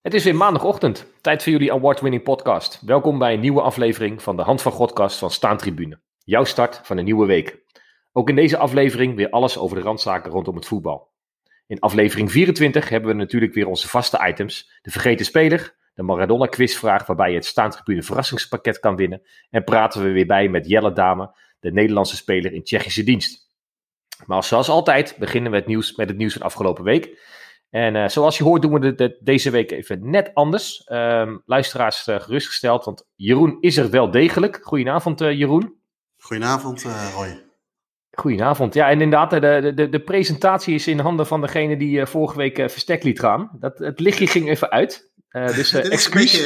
Het is weer maandagochtend, tijd voor jullie award-winning podcast. Welkom bij een nieuwe aflevering van de Hand van Godcast van Staantribune. Jouw start van een nieuwe week. Ook in deze aflevering weer alles over de randzaken rondom het voetbal. In aflevering 24 hebben we natuurlijk weer onze vaste items. De vergeten speler, de Maradona quizvraag waarbij je het Staantribune verrassingspakket kan winnen. En praten we weer bij met Jelle Dame, de Nederlandse speler in Tsjechische dienst. Maar zoals altijd beginnen we het nieuws met het nieuws van afgelopen week. En uh, zoals je hoort doen we deze week even net anders. Uh, luisteraars uh, gerustgesteld, want Jeroen is er wel degelijk. Goedenavond uh, Jeroen. Goedenavond Roy. Goedenavond. Ja, en inderdaad, de, de, de presentatie is in handen van degene die vorige week verstek liet gaan. Dat, het lichtje ging even uit. dus excuus.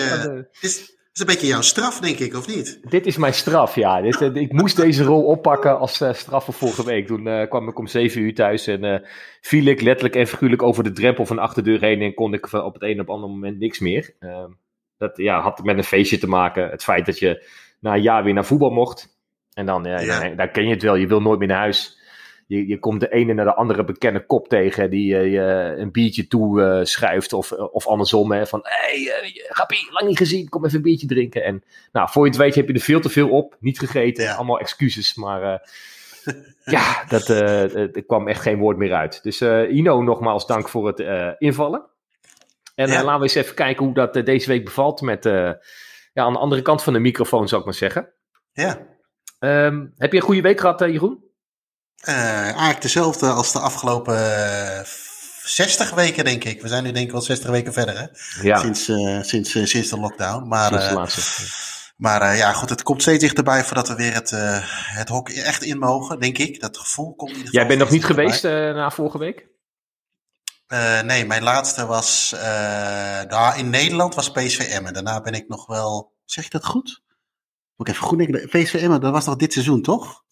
Is, is een beetje jouw straf, denk ik, of niet? Dit is mijn straf, ja. Dit, eh, ik moest deze rol oppakken als uh, straf voor vorige week. Toen uh, kwam ik om zeven uur thuis en uh, viel ik letterlijk en figuurlijk over de drempel van de achterdeur heen en kon ik op het een op ander moment niks meer. Ehm, dat ja, had met een feestje te maken. Het feit dat je na een jaar weer naar voetbal mocht. En dan, ja, ja. Dan, dan ken je het wel, je wil nooit meer naar huis je, je komt de ene naar de andere bekende kop tegen die je een biertje toe uh, schuift. Of, of andersom. Hè, van hé, hey, Grappie, lang niet gezien, kom even een biertje drinken. En nou, voor je het weet heb je er veel te veel op. Niet gegeten, ja. allemaal excuses. Maar ja, dat, er kwam echt geen woord meer uit. Dus Ino, nogmaals dank voor het invallen. En ja. laten we eens even kijken hoe dat deze week bevalt met ja, aan de andere kant van de microfoon, zou ik maar zeggen. Ja. Um, heb je een goede week gehad, Jeroen? Uh, eigenlijk dezelfde als de afgelopen uh, 60 weken, denk ik. We zijn nu denk ik wel 60 weken verder, hè? Ja. Sinds, uh, sinds, sinds de lockdown. Maar, sinds de laatste. Maar ja, goed, het komt steeds dichterbij voordat we weer het, het hok echt in mogen, denk ik. Dat gevoel komt in geval Jij bent nog niet geweest na vorige week? nee, mijn laatste was daar in Nederland was PSV Emmen. Daarna ben ik nog wel, zeg ik dat goed? Moet ik even goed denken. PSV Emmen, dat was nog dit seizoen, toch?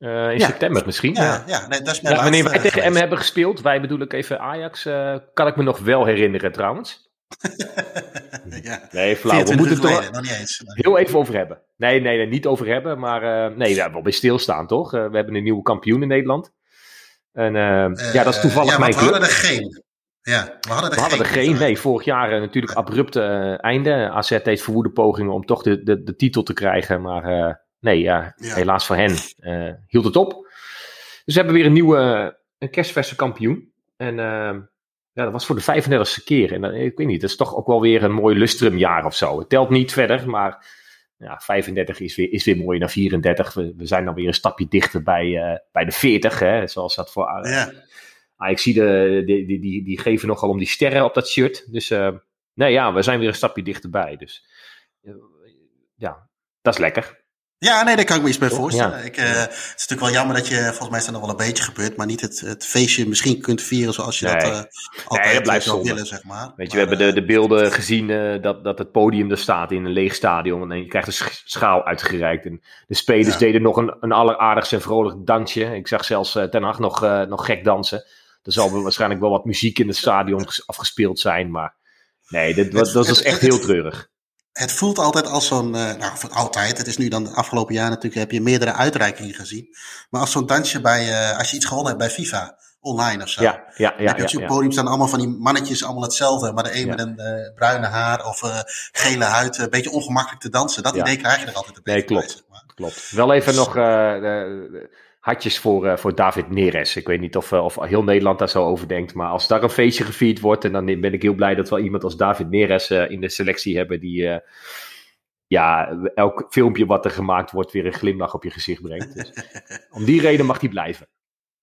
Uh, in ja. september misschien. Ja, ja. ja nee, dat is mijn ja, Wanneer wij tegen Emmen hebben gespeeld, wij bedoel ik even Ajax, uh, kan ik me nog wel herinneren trouwens. ja. Nee, flauw. We moeten het er nog niet eens. heel even over hebben. Nee, nee, nee niet over hebben, maar uh, nee, we hebben bij stilstaan toch? we hebben een nieuwe kampioen in Nederland. En ja, dat is toevallig ja, mijn club. we hadden er geen. Ja, we hadden er we geen. Hadden er geen. Nee, vorig jaar natuurlijk abrupt einde. AZ deed verwoede pogingen om toch de, de, de titel te krijgen, maar nee, ja, ja, helaas voor hen uh, hield het op. Dus we hebben weer een nieuwe, een kerstverse kampioen. En uh, ja, dat was voor de 35e keer. En uh, ik weet niet, dat is toch ook wel weer een mooi lustrumjaar of zo. Het telt niet verder, maar ja, 35 is weer, is weer mooi naar 34. We, we zijn dan weer een stapje dichter bij, bij de 40, hè, zoals dat voor... ja. Ah, ik zie de, die, die, die, die geven nogal om die sterren op dat shirt. Dus nee, ja, we zijn weer een stapje dichterbij. Dus ja, dat is lekker. Ja, nee, daar kan ik me iets bij voorstellen. Ja. Ik, uh, het is natuurlijk wel jammer dat je, volgens mij is dat nog wel een beetje gebeurd, maar niet het, het feestje misschien kunt vieren zoals je nee. dat uh, altijd nee, dat blijft zou willen, zeg maar. Weet je, we hebben de, de beelden gezien dat, dat het podium er staat in een leeg stadion en je krijgt een schaal uitgereikt. En de spelers ja. deden nog een, een alleraardigst en vrolijk dansje. Ik zag zelfs Ten Hag nog, nog gek dansen. Er zal waarschijnlijk wel wat muziek in het stadion afgespeeld zijn, maar nee, dit, dat, dat is echt heel treurig het voelt altijd als zo'n, uh, nou altijd, het is nu dan de afgelopen jaar natuurlijk, heb je meerdere uitreikingen gezien. Maar als zo'n dansje bij, uh, als je iets gewonnen hebt bij FIFA, online of zo. Ja, ja, ja. Dan heb je op het podium staan allemaal van die mannetjes, allemaal hetzelfde. Maar de een ja. met een uh, bruine haar of gele huid, een beetje ongemakkelijk te dansen. Dat idee krijg je er altijd een beetje Nee, klopt. Bij, klopt. Wel even dus, nog hartjes voor, uh, voor David Neres. Ik weet niet of, uh, of heel Nederland daar zo over denkt. Maar als daar een feestje gevierd wordt. En dan ben ik heel blij dat we iemand als David Neres uh, in de selectie hebben. Die ja, elk filmpje wat er gemaakt wordt weer een glimlach op je gezicht brengt. Dus om die reden mag hij blijven.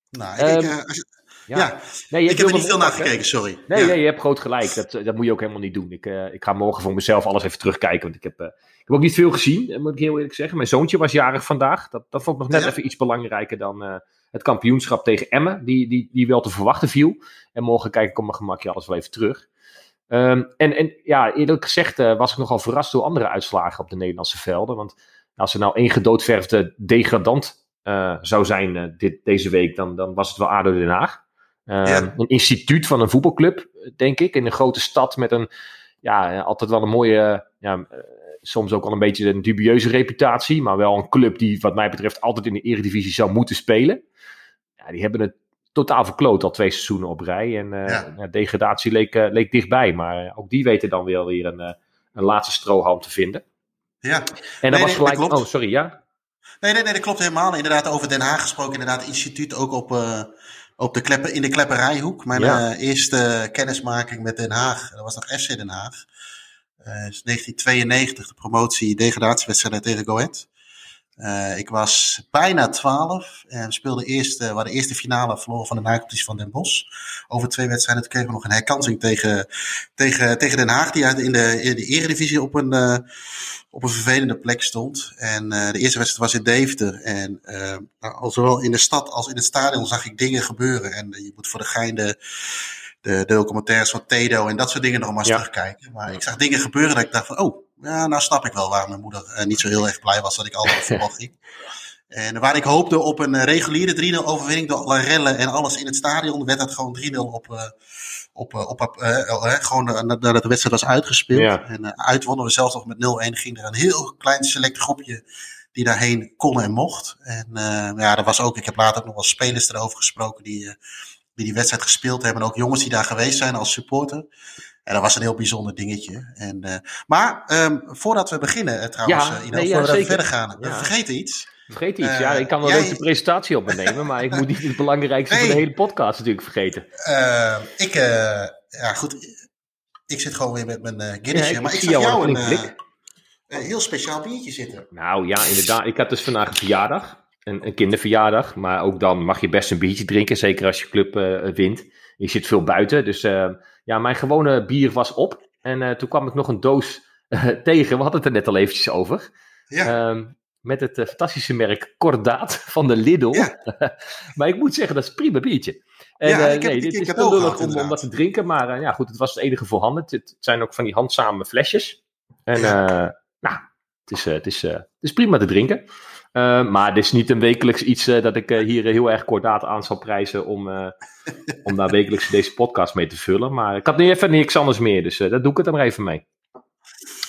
Nou, ik, um, als je, ja. ja. Nee, je ik heb er niet veel naar gekeken, sorry. Nee, ja. nee, je hebt groot gelijk. Dat, dat moet je ook helemaal niet doen. Ik, ik ga morgen voor mezelf alles even terugkijken. Want ik heb, heb ook niet veel gezien, moet ik heel eerlijk zeggen. Mijn zoontje was jarig vandaag. Dat, dat vond ik nog net ja. even iets belangrijker dan uh, het kampioenschap tegen Emmen. Die, die, die wel te verwachten viel. En morgen kijk ik op mijn gemakje alles wel even terug. Um, en, en ja, eerlijk gezegd was ik nogal verrast door andere uitslagen op de Nederlandse velden. Want als er nou één gedoodverfde degradant zou zijn dit, deze week, dan, dan was het wel ADO Den Haag. Ja. Een instituut van een voetbalclub, denk ik. In een grote stad met een, ja, altijd wel een mooie, ja, soms ook wel een beetje een dubieuze reputatie. Maar wel een club die, wat mij betreft, altijd in de eredivisie zou moeten spelen. Ja, die hebben het totaal verkloot al twee seizoenen op rij. En ja. degradatie leek, leek dichtbij. Maar ook die weten dan weer, weer een, een laatste strohalm te vinden. Ja. En dat was gelijk. oh, sorry, ja. Nee, nee, nee, dat klopt helemaal. Inderdaad, over Den Haag gesproken. Inderdaad, instituut ook op, uh, op de kleppen, in de Klepperijhoek. Mijn ja. uh, eerste kennismaking met Den Haag, dat was nog FC Den Haag. Uh, 1992, de promotie degradatiewedstrijd tegen Go Ahead. Uh, ik was bijna 12 en we speelden eerst, uh, de eerste finale verloren van de nacompetitie van Den Bosch. Over twee wedstrijden kregen we nog een herkansing tegen, tegen, tegen Den Haag, die in de, in de eredivisie op een, uh, op een vervelende plek stond. En de eerste wedstrijd was in Deventer. En nou, zowel in de stad als in het stadion zag ik dingen gebeuren. En je moet voor de gein de, de, documentaires van Tedo en dat soort dingen nog maar eens ja. terugkijken. Maar ik zag dingen gebeuren dat ik dacht van, oh, ja, nou snap ik wel waarom mijn moeder uh, niet zo heel erg blij was dat ik altijd op voetbal ging. En waar ik hoopte op een reguliere 3-0 overwinning door alle rellen en alles in het stadion, werd dat gewoon 3-0 op, uh, op, uh, op uh, gewoon nadat de wedstrijd was uitgespeeld. Ja. En uitwonnen we zelfs nog met 0-1. Ging er een heel klein select groepje die daarheen kon en mocht. En ja, er was ook, ik heb later ook nog wel spelers erover gesproken die, die die wedstrijd gespeeld hebben. En ook jongens die daar geweest zijn als supporter. En dat was een heel bijzonder dingetje. En, uh, maar um, voordat we beginnen, uh, trouwens, ja, uh, nee, voordat we verder gaan, we vergeten iets. Vergeet iets, ja. Ik kan wel jij... de presentatie op me nemen, maar ik moet niet het belangrijkste nee. van de hele podcast natuurlijk vergeten. ik, ja goed, ik zit gewoon weer met mijn Guinness. Ja, maar ik zag jou, jou een, een heel speciaal biertje zitten. Nou ja, inderdaad. Ik had dus vandaag een verjaardag. Een, een kinderverjaardag. Maar ook dan mag je best een biertje drinken. Zeker als je club wint. Je zit veel buiten, dus ja, mijn gewone bier was op. En uh, toen kwam ik nog een doos tegen. We hadden het er net al eventjes over. Ja. Um, met het fantastische merk Kordaat van de Lidl. Ja. maar ik moet zeggen, dat is een prima biertje. En, ja, ik heb, nee, dit is lullig om, om dat te drinken. Maar ja, goed, het was het enige voorhanden. Het, het zijn ook van die handzame flesjes. En ja. nou, het is, het, is, het is prima te drinken. Uh, maar dit is niet een wekelijks iets uh, dat ik uh, hier heel erg kordaat aan zal prijzen om, om daar wekelijks deze podcast mee te vullen. Maar ik had nu even niks anders meer, dus dat doe ik het er maar even mee.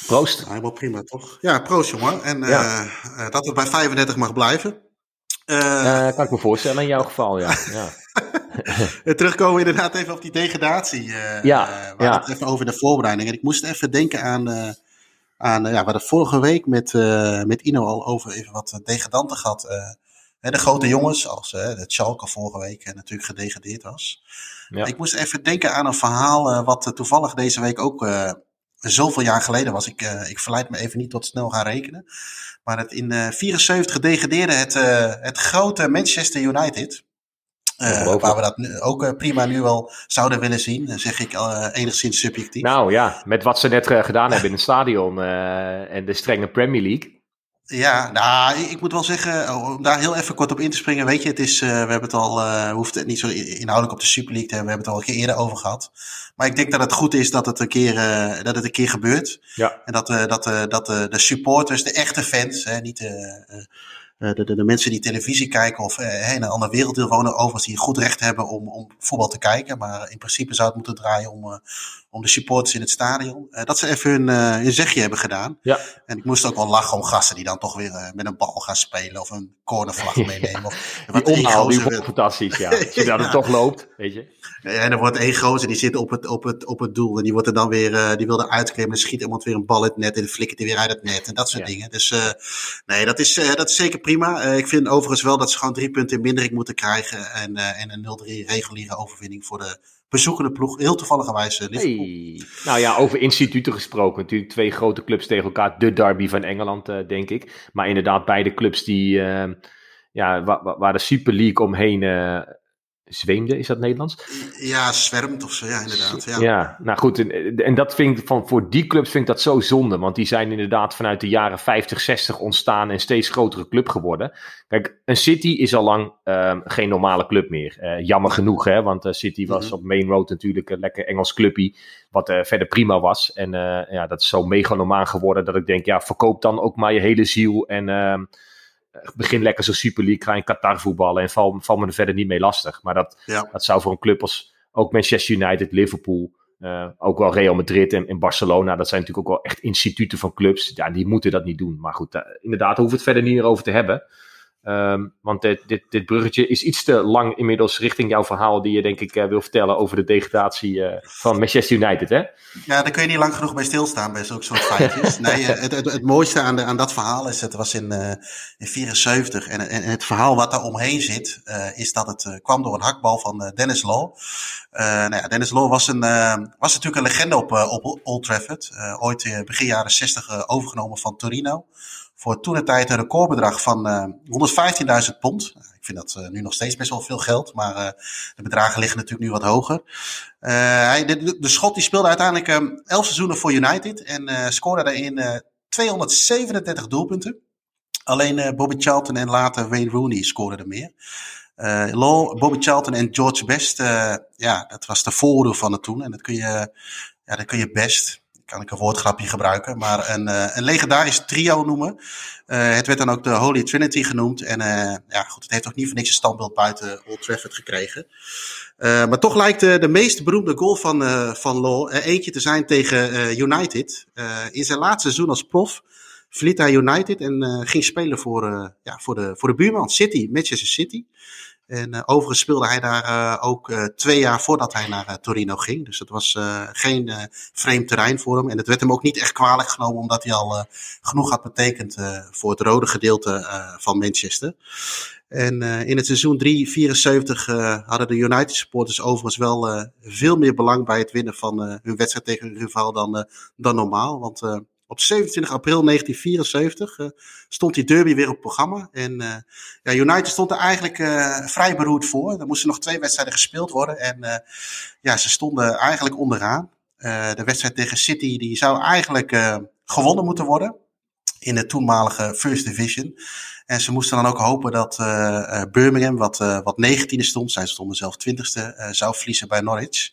Proost. Helemaal prima, toch? Ja, proost jongen. En ja. dat het bij 35 mag blijven. kan ik me voorstellen in jouw geval, ja. ja. Terugkomen inderdaad even op die degradatie. ja, we ja. het even over de voorbereiding. En ik moest even denken aan aan, ja, we hadden vorige week met, uh, met Ino al over even wat degradanten gehad. Uh, de grote jongens, als uh, de Schalke vorige week natuurlijk gedegradeerd was. Ja. Ik moest even denken aan een verhaal wat toevallig deze week ook zoveel jaar geleden was. Ik, ik verleid me even niet tot snel gaan rekenen. Maar het in 74 degradeerde het, het grote Manchester United. Uh, waar we dat nu ook uh, prima nu wel zouden willen zien, zeg ik uh, enigszins subjectief. Nou ja, met wat ze net gedaan hebben in het stadion en de strenge Premier League. Ja, nou, ik moet wel zeggen, oh, om daar heel even kort op in te springen. Weet je, het is, we hebben het al, we hoeven het niet zo inhoudelijk op de Super League te hebben. We hebben het al een keer eerder over gehad. Maar ik denk dat het goed is dat het een keer, dat het een keer gebeurt. Ja. En dat, dat, dat de supporters, de echte fans, hè, niet de uh, de, de, de, mensen die televisie kijken of uh, in een ander werelddeel wonen, overigens die goed recht hebben om, om voetbal te kijken. Maar in principe zou het moeten draaien om, uh, om de supporters in het stadion. dat ze even hun, hun zegje hebben gedaan. Ja. En ik moest ook wel lachen om gasten die dan toch weer met een bal gaan spelen of een cornervlag meenemen. Of, die omhaal, die wordt fantastisch, ja. Als je dat het toch loopt, weet je. En er wordt één gozer die zit op het, op het, op het doel en die wordt er dan weer, die wil er uitklimmen en schiet iemand weer een bal in het net en flikkert hij weer uit het net en dat soort ja. dingen. Dus nee, dat is, dat is zeker prima. Ik vind overigens wel dat ze gewoon drie punten in mindering moeten krijgen. En, en een 0-3 reguliere overwinning voor de bezoekende ploeg. Heel toevalligerwijs uh, Liverpool. Hey. Nou ja, over instituten gesproken. Natuurlijk twee grote clubs tegen elkaar. De derby van Engeland, denk ik. Maar inderdaad beide clubs die... ja, waar, waar de Super League omheen zweemde, is dat Nederlands? Ja, zwermt of zo, ja, inderdaad. Ja, ja nou goed, en, en, dat vind ik van, voor die clubs vind ik dat zo zonde, want die zijn inderdaad vanuit de jaren 50, 60 ontstaan en steeds grotere club geworden. Kijk, een City is al lang um, geen normale club meer. Uh, jammer genoeg, hè, want uh, City was mm -hmm. op Main Road natuurlijk een lekker Engels clubje, wat uh, verder prima was. En ja, dat is zo megalomaan geworden dat ik denk, ja, verkoop dan ook maar je hele ziel en ehm, begin lekker zo Super League, ga in Qatar voetballen en val, val me er verder niet mee lastig. Maar dat, ja. dat zou voor een club als ook Manchester United, Liverpool, uh, ook wel Real Madrid en, en, Barcelona, dat zijn natuurlijk ook wel echt instituten van clubs. Ja, die moeten dat niet doen. Maar goed, uh, inderdaad, hoeven het verder niet meer over te hebben. Ehm, want dit, dit, dit bruggetje is iets te lang inmiddels richting jouw verhaal die je denk ik wil vertellen over de degradatie van Manchester United, hè? Ja, daar kun je niet lang genoeg bij stilstaan bij zulke soort feitjes. nee, het, het, het, mooiste aan, de, aan dat verhaal is, het was in, uh, in 74 en, en, het verhaal wat daar omheen zit, uh, is dat het kwam door een hakbal van Dennis Law. nou ja, Dennis Law was, een, was natuurlijk een legende op, op Old Trafford. ooit begin jaren 60 overgenomen van Torino voor toen een tijd een recordbedrag van uh, 115.000 pond. Ik vind dat uh, nu nog steeds best wel veel geld, maar uh, de bedragen liggen natuurlijk nu wat hoger. hij, de, de, Schot die speelde uiteindelijk um, 11 seizoenen voor United en scoorde daarin 237 doelpunten. Alleen Bobby Charlton en later Wayne Rooney scoorden er meer. Bobby Charlton en George Best, ja, dat was de voordeel van het toen. En dat kun je, ja, dat kun je best kan ik een woordgrapje gebruiken, maar een, uh, een legendarisch trio noemen. Uh, het werd dan ook de Holy Trinity genoemd. En uh, ja, goed, het heeft ook niet voor niks een standbeeld buiten Old Trafford gekregen. maar toch lijkt de, meest beroemde goal van, van Law eentje te zijn tegen United. in zijn laatste seizoen als prof verliet hij United en ging spelen voor, ja, voor, de, voor de buurman City, Manchester City. En uh, overigens speelde hij daar uh, ook uh, twee jaar voordat hij naar Torino ging. Dus het was geen vreemd terrein voor hem. En het werd hem ook niet echt kwalijk genomen, omdat hij al genoeg had betekend voor het rode gedeelte van Manchester. En in het seizoen 3-74 hadden de United supporters overigens wel veel meer belang bij het winnen van hun wedstrijd tegen hun rival dan, dan normaal. Want op 27 april 1974 uh, eh, stond die derby weer op programma. En uh, ja, United stond er eigenlijk uh, vrij beroerd voor. Er moesten nog twee wedstrijden gespeeld worden. En ja, ze stonden eigenlijk onderaan. de wedstrijd tegen City die zou eigenlijk gewonnen moeten worden. In de toenmalige First Division. En ze moesten dan ook hopen dat Birmingham, wat, wat 19e stond, zij stonden zelf 20e, zou verliezen bij Norwich.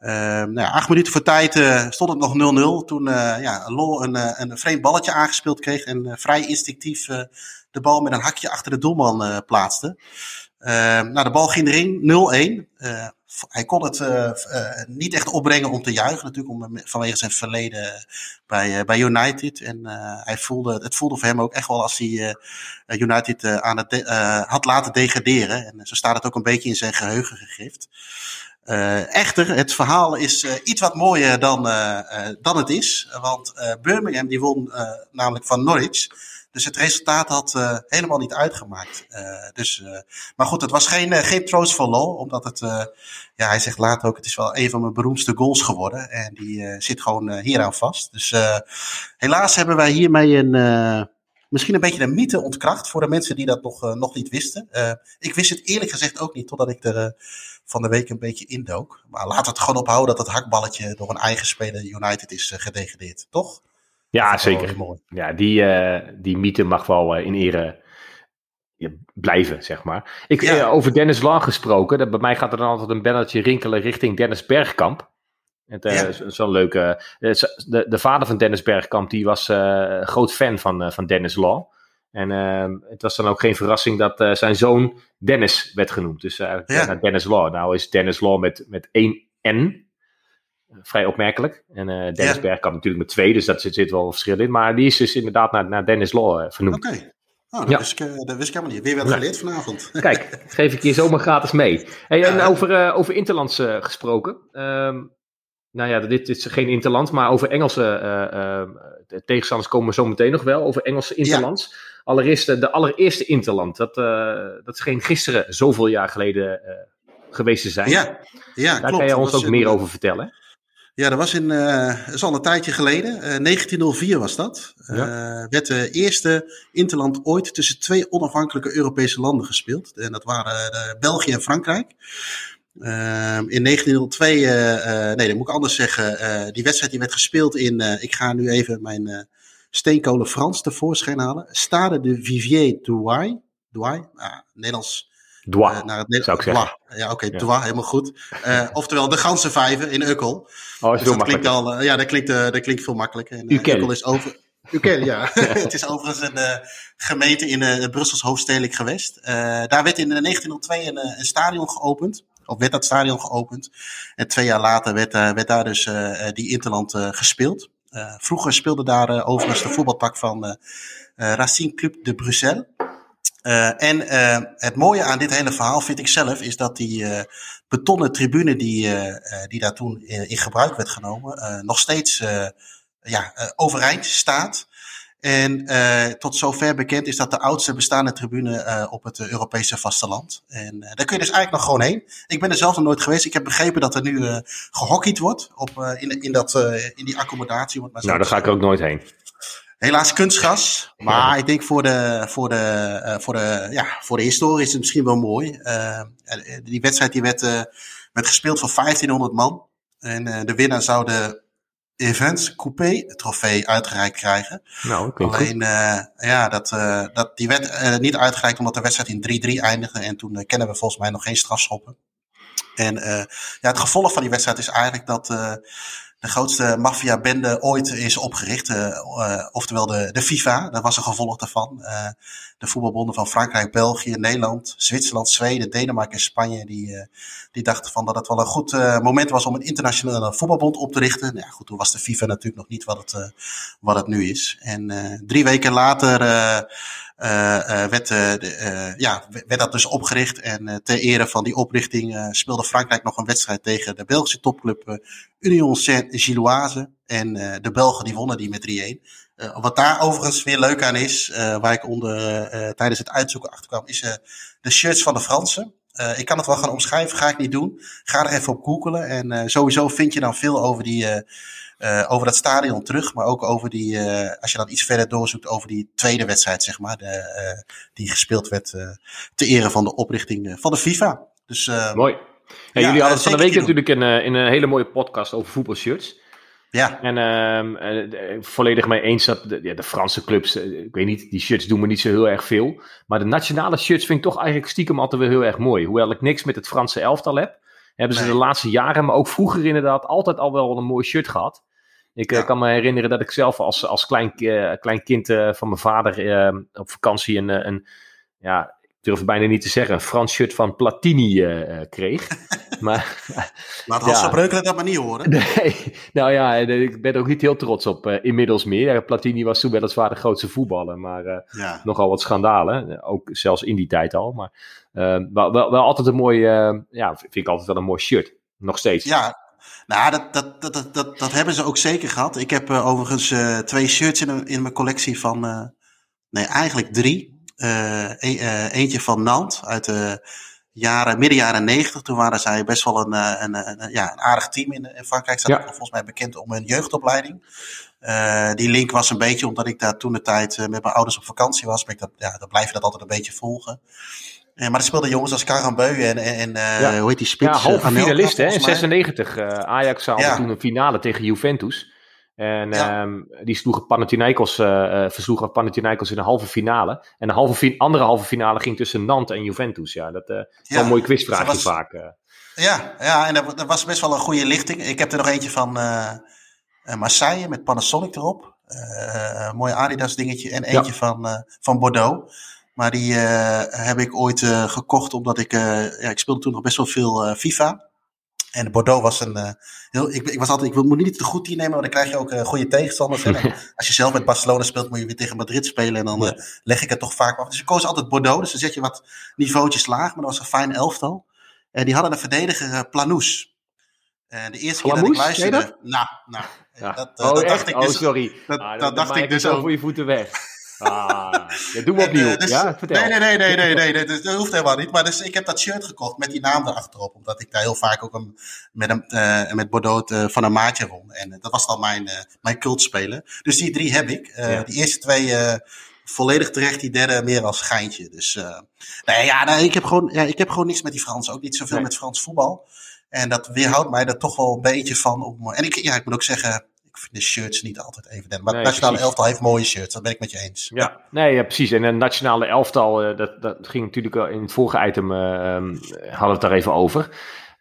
Uh, nou acht minuten voor tijd uh, stond het nog 0-0. Toen uh, ja, Lol een, uh, een vreemd balletje aangespeeld kreeg. En vrij instinctief de bal met een hakje achter de doelman plaatste. Ehm, nou, de bal ging erin, 0-1. hij kon het niet echt opbrengen om te juichen, natuurlijk, om, vanwege zijn verleden bij, bij United. En hij voelde, het voelde voor hem ook echt wel als hij United aan het had laten degraderen. En zo staat het ook een beetje in zijn geheugen gegrift. Uh, echter, het verhaal is uh, iets wat mooier dan, uh, dan het is. Want Birmingham die won namelijk van Norwich. Dus het resultaat had helemaal niet uitgemaakt. dus, maar goed, het was geen, geen troost voor Law. Omdat het, ja, hij zegt later ook, het is wel een van mijn beroemdste goals geworden. En die zit gewoon hieraan vast. Dus helaas hebben wij hiermee een misschien een beetje een mythe ontkracht voor de mensen die dat nog, nog niet wisten. ik wist het eerlijk gezegd ook niet, totdat ik er van de week een beetje indook. Maar we het gewoon ophouden dat het hakballetje door een eigen speler United is uh, gedegradeerd, toch? Ja, zeker. Ja, die, uh, die mythe mag wel uh, in ere blijven, zeg maar. Ik, ja. over Dennis Lang gesproken, dat, bij mij gaat er dan altijd een belletje rinkelen richting Dennis Bergkamp. Het ja. zo'n leuke. De, de vader van Dennis Bergkamp, die was groot fan van, van Dennis Law. En uh, het was dan ook geen verrassing dat uh, zijn zoon Dennis werd genoemd. Dus uh, ja. Dennis Law. Nou is Dennis Law met, met één N. Vrij opmerkelijk. En Dennis ja. Bergkamp natuurlijk met twee, dus dat zit, zit wel verschil in. Maar die is dus inderdaad naar, naar Dennis Law vernoemd. Oké. Okay. Oh, dat, ja. wist ik, dat wist ik helemaal niet. Weer wat geleerd vanavond. Kijk, geef ik je zomaar gratis mee. Hey, en over, over Interlands gesproken. Um, nou ja, dit is geen Interland, maar over Engelse uh, tegenstanders komen we zo meteen nog wel. Over Engelse Interlands. Allereerst de allereerste Interland. Dat, uh, dat scheen gisteren zoveel jaar geleden uh, geweest te zijn. Ja, ja Daar klopt. kan je ons ook in, meer over vertellen. Ja, dat was in, uh, is al een tijdje geleden. 1904 was dat. Ja. werd de eerste Interland ooit tussen twee onafhankelijke Europese landen gespeeld. En dat waren België en Frankrijk. in 1902, nee, dat moet ik anders zeggen. die wedstrijd die werd gespeeld in, ik ga nu even mijn steenkolen Frans tevoorschijn halen. Stade de Vivier Douai. Douai, ah, Nederlands. Dois, uh, naar het zou ik zeggen. Ja, oké, okay, ja. Helemaal goed. Uh, oftewel de ganse vijver in Ukkel. Oh, is dus dat klinkt al, uh, ja, dat klinkt, dat klinkt veel makkelijker. En, Ukkel is over... Ukkel, ja. het is overigens een gemeente in het Brussels hoofdstedelijk gewest. daar werd in 1902 een, een stadion geopend of werd dat stadion geopend. En twee jaar later werd, werd daar dus die Interland gespeeld. Uh, vroeger speelde daar uh, overigens de voetbaltak van uh, Racing Club de Bruxelles. en het mooie aan dit hele verhaal vind ik zelf, is dat die betonnen tribune die, die daar toen in gebruik werd genomen, nog steeds ja, overeind staat. En uh, tot zover bekend is dat de oudste bestaande tribune uh, op het Europese vasteland. En uh, daar kun je dus eigenlijk nog gewoon heen. Ik ben er zelf nog nooit geweest. Ik heb begrepen dat er nu gehockeyd wordt op, in, in, dat, in die accommodatie. Maar nou, daar ga ik ook nooit heen. Helaas kunstgras. Maar ik denk voor de, voor, de, voor, de, ja, voor de historie is het misschien wel mooi. die wedstrijd die werd, werd gespeeld voor 1500 man. En de winnaar zou de Events Coupé trofee uitgereikt krijgen. Nou, Alleen, uh, ja, dat, uh, dat, die werd uh, niet uitgereikt omdat de wedstrijd in 3-3 eindigde. En toen kennen we volgens mij nog geen strafschoppen. En ja, het gevolg van die wedstrijd is eigenlijk dat de grootste maffiabende ooit is opgericht. Uh, oftewel de, de FIFA, dat was een gevolg daarvan. Uh, de voetbalbonden van Frankrijk, België, Nederland, Zwitserland, Zweden, Denemarken en Spanje. Die, die dachten van dat het wel een goed moment was om een internationale voetbalbond op te richten. Nou ja, goed, toen was de FIFA natuurlijk nog niet wat het, wat het nu is. En drie weken later werd, de, ja, werd dat dus opgericht. En ter ere van die oprichting speelde Frankrijk nog een wedstrijd tegen de Belgische topclub Union Saint-Gilloise. En de Belgen die wonnen die met 3-1. wat daar overigens weer leuk aan is, waar ik onder, tijdens het uitzoeken achter kwam, is de shirts van de Fransen. Uh, ik kan het wel gaan omschrijven, ga ik niet doen. Ga er even op googelen. En uh, sowieso vind je dan veel over die, uh, uh, over dat stadion terug, maar ook over die, uh, als je dan iets verder doorzoekt, over die tweede wedstrijd, zeg maar, de, uh, die gespeeld werd te ere van de oprichting van de FIFA. Dus, Mooi. Ja, jullie hadden van de week natuurlijk in, in een hele mooie podcast over voetbalshirts. Ja. En uh, volledig mee eens dat de, ja, de Franse clubs, ik weet niet, die shirts doen me niet zo heel erg veel. Maar de nationale shirts vind ik toch eigenlijk stiekem altijd wel heel erg mooi. Hoewel ik niks met het Franse elftal heb, hebben ze de laatste jaren, maar ook vroeger inderdaad, altijd al wel een mooi shirt gehad. Ik eh, kan me herinneren dat ik zelf als, als klein, uh, klein kind uh, van mijn vader op vakantie een, een, ja, ik durf bijna niet te zeggen, een Frans shirt van Platini kreeg. maar, Laat Hans ja. Breukelen dat maar niet horen. Nee, nou ja, ik ben er ook niet heel trots op inmiddels meer. Platini was toen weliswaar de grootste voetballer, maar ja. nogal wat schandalen. Ook zelfs in die tijd al. Maar wel, wel, wel altijd een mooi, ja, vind ik altijd wel een mooi shirt. Nog steeds. Ja, nou, dat, dat, dat, dat, dat, hebben ze ook zeker gehad. Ik heb uh, overigens uh, twee shirts in, in mijn collectie van, uh, nee, eigenlijk drie. E eentje van Nantes uit de jaren, midden jaren negentig. Toen waren zij best wel een, een, een, ja, een aardig team in, in Frankrijk. Ze ja. volgens mij bekend om hun jeugdopleiding. die link was een beetje omdat ik daar toen de tijd met mijn ouders op vakantie was. Maar ik dat, ja, dan blijf je dat altijd een beetje volgen. Ja, maar er speelden jongens als Karambeu en, en uh, ja. hoe heet die spits? Ja, halve finalist hè, in 96. Uh, Ajax haalde ja. toen een finale tegen Juventus. En ja. um, die sloegen Panathinaikos, uh, versloegen Panathinaikos in de halve finale. En de halve andere halve finale ging tussen Nantes en Juventus. Ja, dat is ja. een mooi quizvraagje was, vaak. Ja, ja, en dat, dat, was best wel een goede lichting. Ik heb er nog eentje van Marseille met Panasonic erop. mooi Adidas dingetje. En eentje van, van Bordeaux. Maar die uh, heb ik ooit uh, gekocht omdat ik, uh, ja, ik speelde toen nog best wel veel FIFA. En Bordeaux was een heel, ik, ik was altijd, ik moet niet te goed team nemen, maar dan krijg je ook goede tegenstanders. en als je zelf met Barcelona speelt, moet je weer tegen Madrid spelen en dan leg ik het toch vaak af. Dus ik koos altijd Bordeaux, dus dan zet je wat niveautjes laag, maar dat was een fijn elftal. En die hadden een verdediger Planous. En de eerste keer dat ik luisterde, nou, nou, ja. dat, oh, dat dacht ik dus, oh, sorry. Dat, ah, dat dacht ik dus ook. voor je voeten weg. Ah, ja, doe opnieuw. En, uh, dus, ja, vertel. Nee, nee, nee, nee, nee, nee, dat, dat hoeft helemaal niet. Maar dus, ik heb dat shirt gekocht met die naam erachterop. Omdat ik daar heel vaak ook een, met, een, uh, met Bordeaux uh, van een maatje won. En dat was dan mijn, mijn cultspeler. Dus die drie heb ik. Ja. Die eerste twee volledig terecht. Die derde meer als geintje. Dus nee, ja, nee, ik, heb gewoon, ja, ik heb gewoon niks met die Fransen. Ook niet zoveel nee. met Frans voetbal. En dat weerhoudt mij er toch wel een beetje van. Om, en ik, ja, ik moet ook zeggen ik vind de shirts niet altijd evident. Maar nee, het nationale precies. elftal heeft mooie shirts, dat ben ik met je eens. Ja, nee, ja, precies. En een nationale elftal, uh, dat, dat ging natuurlijk in het vorige item, uh, um, hadden we het daar even over.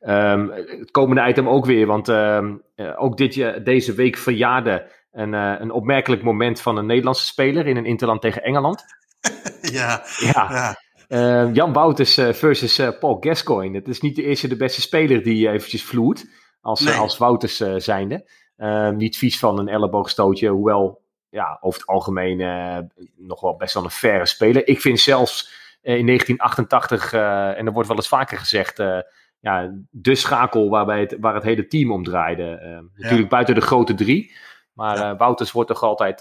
Um, het komende item ook weer, want um, uh, ook dit, deze week verjaarde een, een opmerkelijk moment van een Nederlandse speler in een interland tegen Engeland. ja, ja. ja. Jan Wouters versus Paul Gascoigne. Het is niet de eerste de beste speler die eventjes vloert, als, nee. als Wouters zijnde. Uh, niet vies van een elleboogstootje, hoewel ja, over het algemeen uh, nog wel best wel een faire speler. Ik vind zelfs in 1988, en er wordt wel eens vaker gezegd, ja, de schakel waarbij het, waar het hele team om draaide. natuurlijk buiten de grote drie. Maar Wouters wordt toch altijd,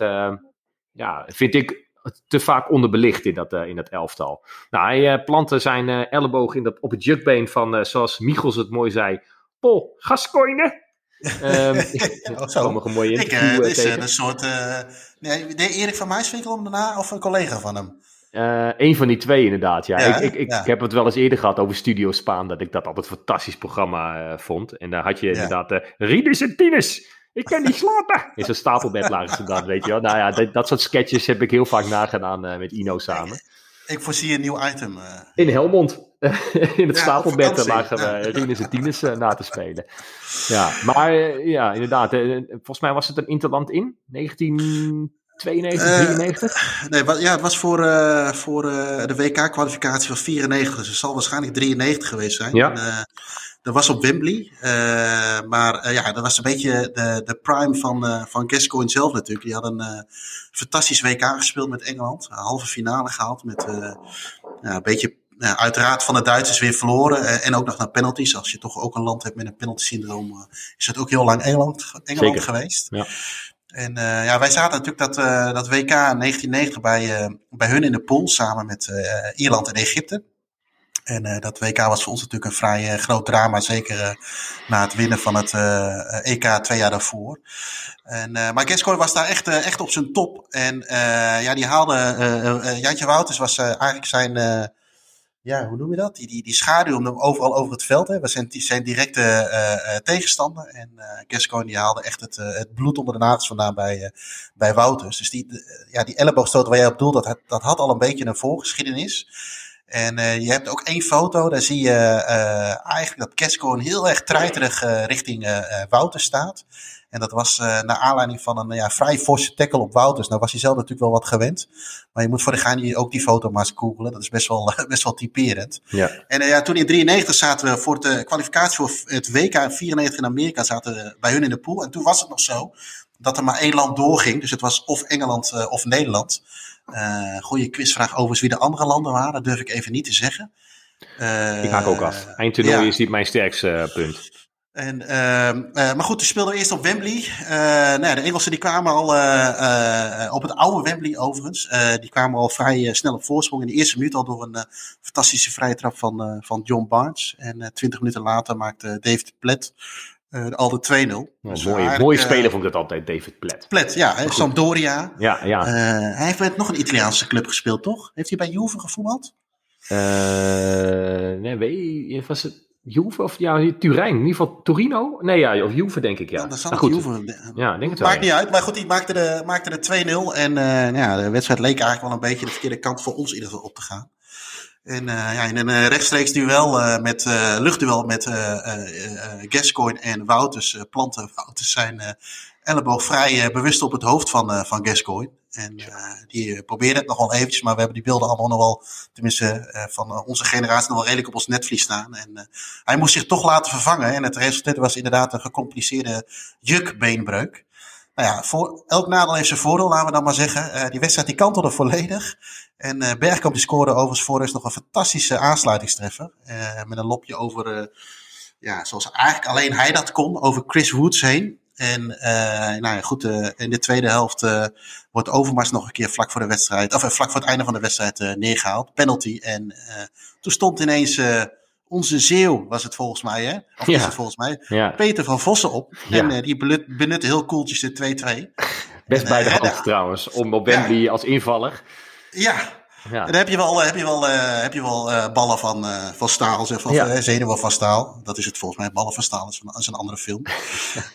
ja, vind ik, te vaak onderbelicht in dat, in dat elftal. Nou, hij plantte zijn elleboog in dat, op het jukbeen van, zoals Michels het mooi zei, Paul Gascoigne. Um, zo. Nog een mooie ik, uh, is een soort... Uh, nee, Erik van Muiswinkel om daarna of een collega van hem? Uh, een van die twee inderdaad, ja. ik, ik, ik, heb het wel eens eerder gehad over Studio Spaan, dat ik dat altijd een fantastisch programma uh, vond. En daar had je inderdaad uh, en Tinus. Ik kan niet slapen. In zo'n stapelbed lagen ze dan, weet je wel. Nou ja, dat, dat soort sketches heb ik heel vaak nagedaan met Ino samen. Ik voorzie een nieuw item. In Helmond. in het ja, stapelbed lagen we ja. Rinus en Tines uh, na te spelen. Ja, maar uh, ja, inderdaad. volgens mij was het een interland in 1992, 93? nee, ja, het was voor, voor de WK-kwalificatie van 94. Dus het zal waarschijnlijk 93 geweest zijn. Ja. En, dat was op Wembley. Maar ja, dat was een beetje de, de prime van, van Gascoigne zelf natuurlijk. Die had een fantastisch WK gespeeld met Engeland. Een halve finale gehaald met ja, een beetje uiteraard van de Duitsers weer verloren. en ook nog naar penalties. Als je toch ook een land hebt met een penalty syndroom, is het ook heel lang Engeland, Engeland geweest. Ja. En ja, wij zaten natuurlijk dat, dat WK 1990 bij, bij hun in de pool samen met Ierland en Egypte. En uh, dat WK was voor ons natuurlijk een vrij uh, groot drama, zeker uh, na het winnen van het EK twee jaar daarvoor. En, maar Gascoigne was daar echt, echt op zijn top. En ja, die haalde, Jantje Wouters was eigenlijk zijn, ja, hoe noem je dat? Die, die, die schaduw overal over het veld. Hè. We zijn, zijn directe tegenstander. En Gascoigne die haalde echt het, het bloed onder de nagels vandaan bij, bij Wouters. Dus die, ja, die elleboogstoot waar jij op doelt, dat, dat had al een beetje een voorgeschiedenis. En uh, je hebt ook één foto, daar zie je uh, eigenlijk dat Kesco heel erg treiterig uh, richting Wouter staat. En dat was naar aanleiding van een ja, vrij forse tackle op Wouters. Nou was hij zelf natuurlijk wel wat gewend. Maar je moet voor de gaan ook die foto maar eens googlen. Dat is best wel, best wel typerend. Ja. En ja, toen in 93 zaten we voor de kwalificatie voor het WK 94 in Amerika zaten we bij hun in de pool. En toen was het nog zo dat er maar één land doorging. Dus het was of Engeland of Nederland. Goede quizvraag overigens wie de andere landen waren. Dat durf ik even niet te zeggen. Ik haak ook af. Eindtoernooi ja. is niet mijn sterkste punt. En, maar goed, we speelden eerst op Wembley. nou ja, de Engelsen die kwamen al op het oude Wembley overigens. die kwamen al vrij snel op voorsprong. In de eerste minuut al door een fantastische vrije trap van, van John Barnes. En twintig minuten later maakte David Platt uh, al de 2-0. Oh, dus mooie, mooie speler uh, vond ik dat altijd, David Platt. Platt, ja. Sampdoria. Ja, ja. Uh, hij heeft met nog een Italiaanse club gespeeld, toch? Heeft hij bij Juve gevoetbald? nee, weet was het Juve of ja, Turijn? In ieder geval Torino? Nee, ja, of Juve denk ik, ja. dat zal goed. Juve. Ja, denk het Maakt wel, niet uit, maar goed, hij maakte de, maakte de 2-0. En ja, de wedstrijd leek eigenlijk wel een beetje de verkeerde kant voor ons in ieder geval op te gaan. En uh, ja, in een uh, rechtstreeks duel uh, met luchtduel met Gascoigne en Wouters planten Wouters zijn elleboog vrij bewust op het hoofd van, van Gascoigne. En die probeerde het nog wel eventjes, maar we hebben die beelden allemaal nog wel, tenminste van onze generatie, nog wel redelijk op ons netvlies staan. En hij moest zich toch laten vervangen en het resultaat was inderdaad een gecompliceerde jukbeenbreuk. Nou ja, voor, elk nadeel heeft zijn voordeel, laten we dan maar zeggen. Uh, die wedstrijd die kantelde volledig. En uh, Bergkamp die scoorde overigens voor nog een fantastische aansluitingstreffer. Uh, met een lopje over, ja, zoals eigenlijk alleen hij dat kon, over Chris Woods heen. En nou ja, goed, in de tweede helft wordt Overmars nog een keer vlak voor de wedstrijd, of vlak voor het einde van de wedstrijd neergehaald. Penalty. En toen stond ineens onze Zeeuw was het volgens mij, hè? Of ja. is het volgens mij? Ja. Peter van Vossen op. Ja. En uh, die benut, benutte heel koeltjes de 2-2. Best bij de eh, hand trouwens, om op Wembley als invaller. Ja, Ja. en dan heb je wel, heb je wel, eh, heb je wel eh, ballen van, eh, van staal, zeg, van Ja. eh, zenuwen van staal. Dat is het volgens mij. Ballen van staal dat is een, is een andere film.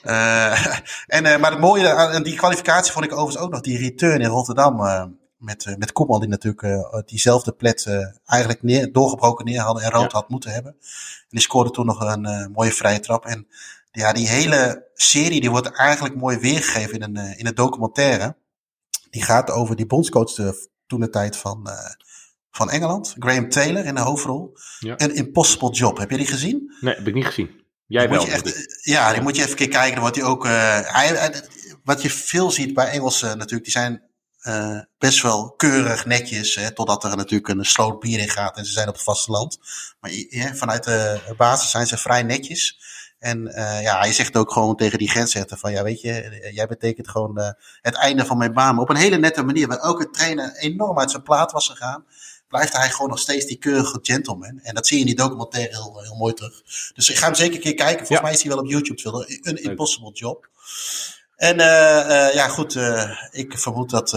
Eh, en, eh, maar het mooie aan die kwalificatie vond ik overigens ook nog die return in Rotterdam. eh, met, eh, met Koeman, die natuurlijk eh, diezelfde plet eh, eigenlijk neer, doorgebroken neer hadden en rood Ja. had moeten hebben. En die scoorde toen nog een eh, mooie vrije trap. En ja, die hele serie die wordt eigenlijk mooi weergegeven in een, eh, in een documentaire. Die gaat over die bondscoach toen de tijd van, eh, van Engeland. Graham Taylor in de hoofdrol. Ja. Een Impossible Job. Heb je die gezien? Nee, heb ik niet gezien. Jij wel. echt, ik. ja, die moet je even kijken. Dan wordt hij ook. eh, hij, wat je veel ziet bij Engelsen natuurlijk, die zijn best wel keurig, netjes. Hè, totdat er natuurlijk een sloot bier in gaat en ze zijn op het vasteland. Maar vanuit de basis zijn ze vrij netjes. En uh, ja, hij zegt ook gewoon tegen die grensrechter van, ja weet je, jij betekent gewoon uh, het einde van mijn baan. Maar op een hele nette manier, waar elke trainer enorm uit zijn plaat was gegaan, blijft hij gewoon nog steeds die keurige gentleman. En dat zie je in die documentaire heel, heel mooi terug. Dus ik ga hem zeker een keer kijken. Volgens mij is hij wel op YouTube te vinden. Een impossible job. En uh, ja, goed, ik vermoed dat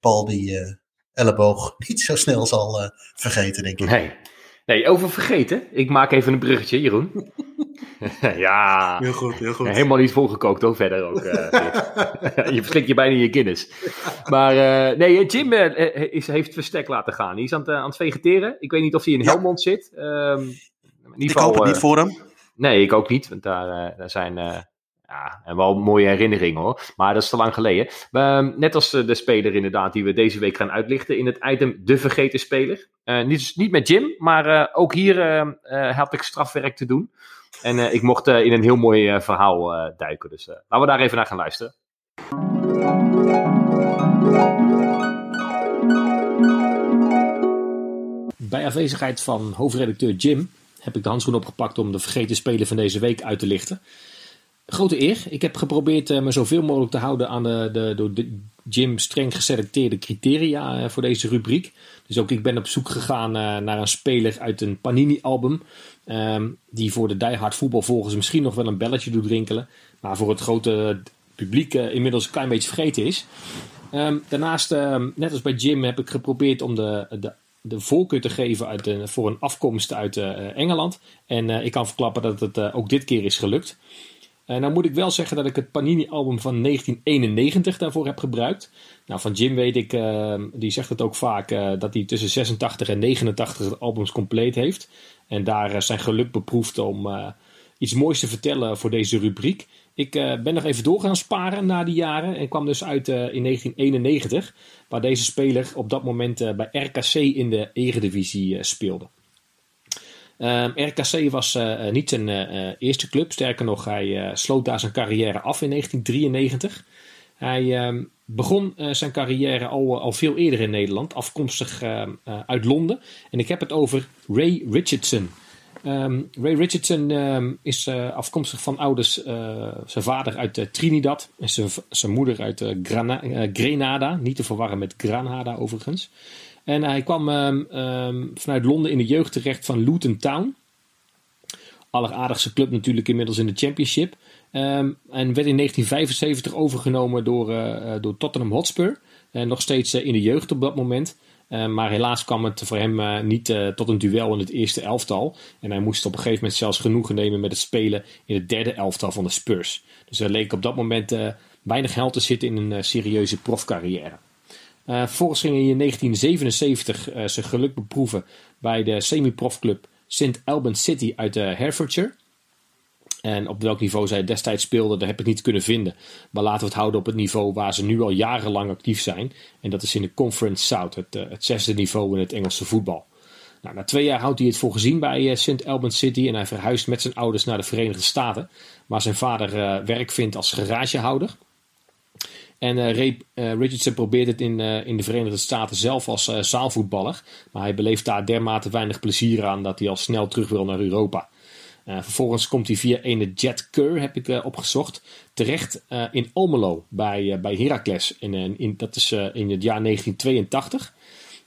Paul die elleboog niet zo snel zal vergeten, denk ik. Nee. Nee, over vergeten. Ik maak even een bruggetje, Jeroen. ja. Heel goed, heel goed. Helemaal niet volgekookt hoor, verder ook. Uh, je verslikt je bijna je Guinness. Maar uh, nee, Jim uh, is, heeft verstek laten gaan. Hij is aan het, aan het vegeteren. Ik weet niet of hij in Helmond zit. Um, in ieder ik hoop het niet voor hem. Nee, ik ook niet. Want daar, daar zijn ja, en wel mooie herinneringen hoor. Maar dat is te lang geleden. Uh, net als de, de, speler inderdaad die we deze week gaan uitlichten in het item De Vergeten Speler. Uh, niet, niet met Jim, maar uh, ook hier eh, had ik strafwerk te doen. En ik mocht in een heel mooi verhaal duiken. Dus laten we daar even naar gaan luisteren. Bij afwezigheid van hoofdredacteur Jim heb ik de handschoen opgepakt om de vergeten speler van deze week uit te lichten. Grote eer. Ik heb geprobeerd uh, me zoveel mogelijk te houden aan de, de door de Jim streng geselecteerde criteria uh, voor deze rubriek. Dus ook ik ben op zoek gegaan uh, naar een speler uit een Panini-album. Um, die voor de diehard voetbalvolgers misschien nog wel een belletje doet rinkelen. Maar voor het grote publiek inmiddels een klein beetje vergeten is. Um, daarnaast, um, net als bij Jim, heb ik geprobeerd om de, de de voorkeur te geven uit voor een afkomst uit Engeland. En ik kan verklappen dat het ook dit keer is gelukt. En uh, nou moet ik wel zeggen dat ik het Panini-album van 1991 daarvoor heb gebruikt. Nou, van Jim weet ik, uh, die zegt het ook vaak, uh, dat hij tussen 86 en 89 albums compleet heeft. En daar uh, zijn geluk beproefd om iets moois te vertellen voor deze rubriek. Ik ben nog even door gaan sparen na die jaren en kwam dus uit in 1991, waar deze speler op dat moment bij RKC in de Eredivisie speelde. Ehm, RKC was uh, niet zijn uh, eerste club. Sterker nog, hij sloot daar zijn carrière af in 1993. Hij um, begon zijn carrière al, al veel eerder in Nederland, afkomstig ehm, uit Londen. En ik heb het over Ray Richardson. Ray Richardson is afkomstig van ouders, zijn vader uit Trinidad en zijn, zijn moeder uit Grenada. Niet te verwarren met Granada overigens. En hij kwam um, um, vanuit Londen in de jeugd terecht van Luton Town. Alleraardigste club natuurlijk inmiddels in de Championship. Um, en werd in 1975 overgenomen door, uh, door Tottenham Hotspur. Uh, nog steeds uh, in de jeugd op dat moment. maar helaas kwam het voor hem niet tot een duel in het eerste elftal. En hij moest op een gegeven moment zelfs genoegen nemen met het spelen in het derde elftal van de Spurs. Dus er leek op dat moment weinig geld te zitten in een serieuze profcarrière. Uh, ging hij in 1977 uh, zijn geluk beproeven bij de semi-profclub St. Albans City uit uh, Herefordshire. En op welk niveau zij destijds speelden, daar heb ik niet kunnen vinden. Maar laten we het houden op het niveau waar ze nu al jarenlang actief zijn. En dat is in de Conference South, het, het zesde niveau in het Engelse voetbal. Nou, na twee jaar houdt hij het voor gezien bij uh, St. Albans City en hij verhuist met zijn ouders naar de Verenigde Staten, waar zijn vader werk vindt als garagehouder. En Ray uh, Richardson probeert het in, uh, in de Verenigde Staten zelf als zaalvoetballer. Maar hij beleeft daar dermate weinig plezier aan dat hij al snel terug wil naar Europa. vervolgens komt hij via ene Jet Kerr, heb ik opgezocht, terecht in Almelo bij, bij Heracles. In, in, dat is in het jaar 1982.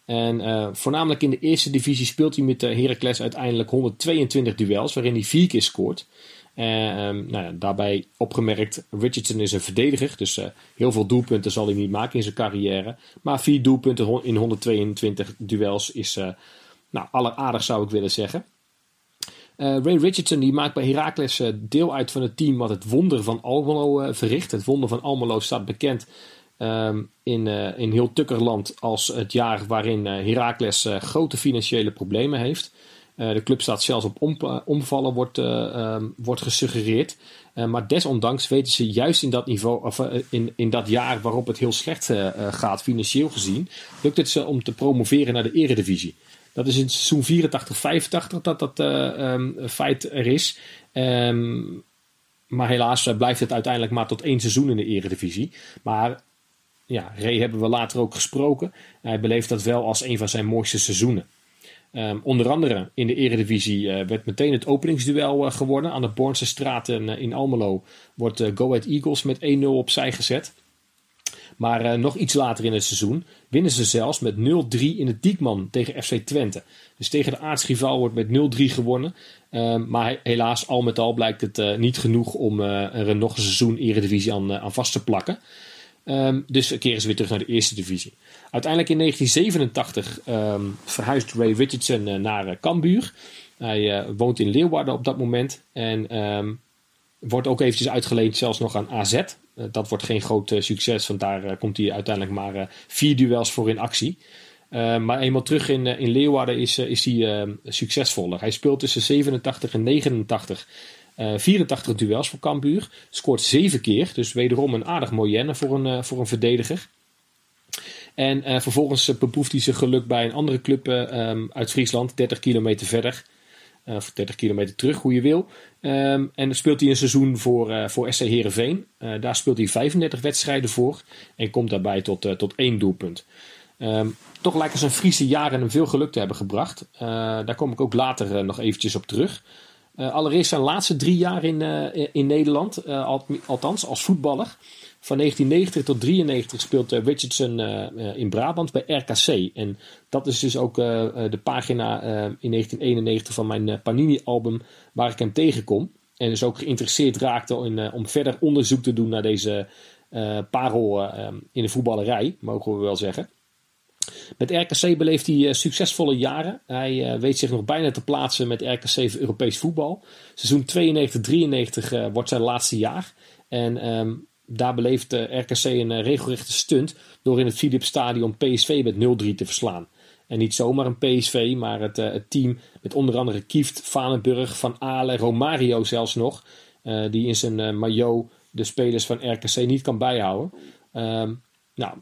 En voornamelijk in de eerste divisie speelt hij met Heracles uiteindelijk 122 duels, waarin hij vier keer scoort. Uh, um, nou ja, daarbij opgemerkt, Richardson is een verdediger, dus uh, heel veel doelpunten zal hij niet maken in zijn carrière. Maar vier doelpunten in 122 duels is uh, nou, alleraardig zou ik willen zeggen. Ray Richardson die maakt bij Heracles deel uit van het team wat het wonder van Almelo verricht. Het wonder van Almelo staat bekend um, in, in heel Tukkerland als het jaar waarin Heracles grote financiële problemen heeft. Eh, de club staat zelfs op eh, omvallen, wordt, uh, wordt gesuggereerd. maar desondanks weten ze juist in dat, niveau, of, in, in dat jaar waarop het heel slecht gaat, financieel gezien, lukt het ze om te promoveren naar de eredivisie. Dat is in seizoen 84-85 dat dat um, feit er is. Um, maar helaas blijft het uiteindelijk maar tot één seizoen in de eredivisie. Maar ja, Ray hebben we later ook gesproken. Hij beleeft dat wel als een van zijn mooiste seizoenen. Um, onder andere in de Eredivisie uh, werd meteen het openingsduel uh, geworden. Aan de Bornse straten uh, in Almelo wordt Go Ahead Eagles met 1-0 opzij gezet. Maar nog iets later in het seizoen winnen ze zelfs met 0-3 in het Diekman tegen FC Twente. Dus tegen de aartsrivaal wordt met 0-3 gewonnen. Um, maar helaas, al met al blijkt het niet genoeg om er nog een seizoen Eredivisie aan, aan vast te plakken. Um, dus keren ze weer terug naar de eerste divisie. Uiteindelijk in 1987 um, ehm, verhuist Ray Richardson uh, naar uh, Cambuur. Hij uh, woont in Leeuwarden op dat moment. En um, wordt ook eventjes uitgeleend zelfs nog aan AZ. dat wordt geen groot succes, want daar komt hij uiteindelijk maar vier duels voor in actie. maar eenmaal terug in, in Leeuwarden is, is hij succesvoller. Hij speelt tussen 87 en 89 uh, 84 duels voor Cambuur. Scoort 7 keer. Dus wederom een aardig moyenne voor een, uh, voor een verdediger. En uh, vervolgens beproeft hij zijn geluk bij een andere club um, uit Friesland. 30 kilometer verder. of 30 kilometer terug, hoe je wil. Um, en dan speelt hij een seizoen voor, voor SC Heerenveen. daar speelt hij 35 wedstrijden voor. En komt daarbij tot, tot één doelpunt. Um, toch lijken zijn Friese jaren hem veel geluk te hebben gebracht. daar kom ik ook later nog eventjes op terug. Uh, allereerst zijn laatste drie jaar in, uh, in Nederland, al, althans als voetballer. Van 1990 tot 93 speelt Richardson in Brabant bij RKC. En dat is dus ook de pagina in 1991 van mijn Panini-album waar ik hem tegenkom. En dus ook geïnteresseerd raakte om verder onderzoek te doen naar deze parel in de voetballerij, mogen we wel zeggen. Met RKC beleeft hij uh, succesvolle jaren. Hij uh, weet zich nog bijna te plaatsen met RKC Europees voetbal. Seizoen 92-93 uh, wordt zijn laatste jaar. En um, daar beleeft RKC een regelrechte stunt door in het Philips Stadion PSV met 0-3 te verslaan. En niet zomaar een PSV, maar het, team met onder andere Kieft, Vanenburg, Van Aalen, Romario zelfs nog. die in zijn maillot de spelers van RKC niet kan bijhouden. Um, nou,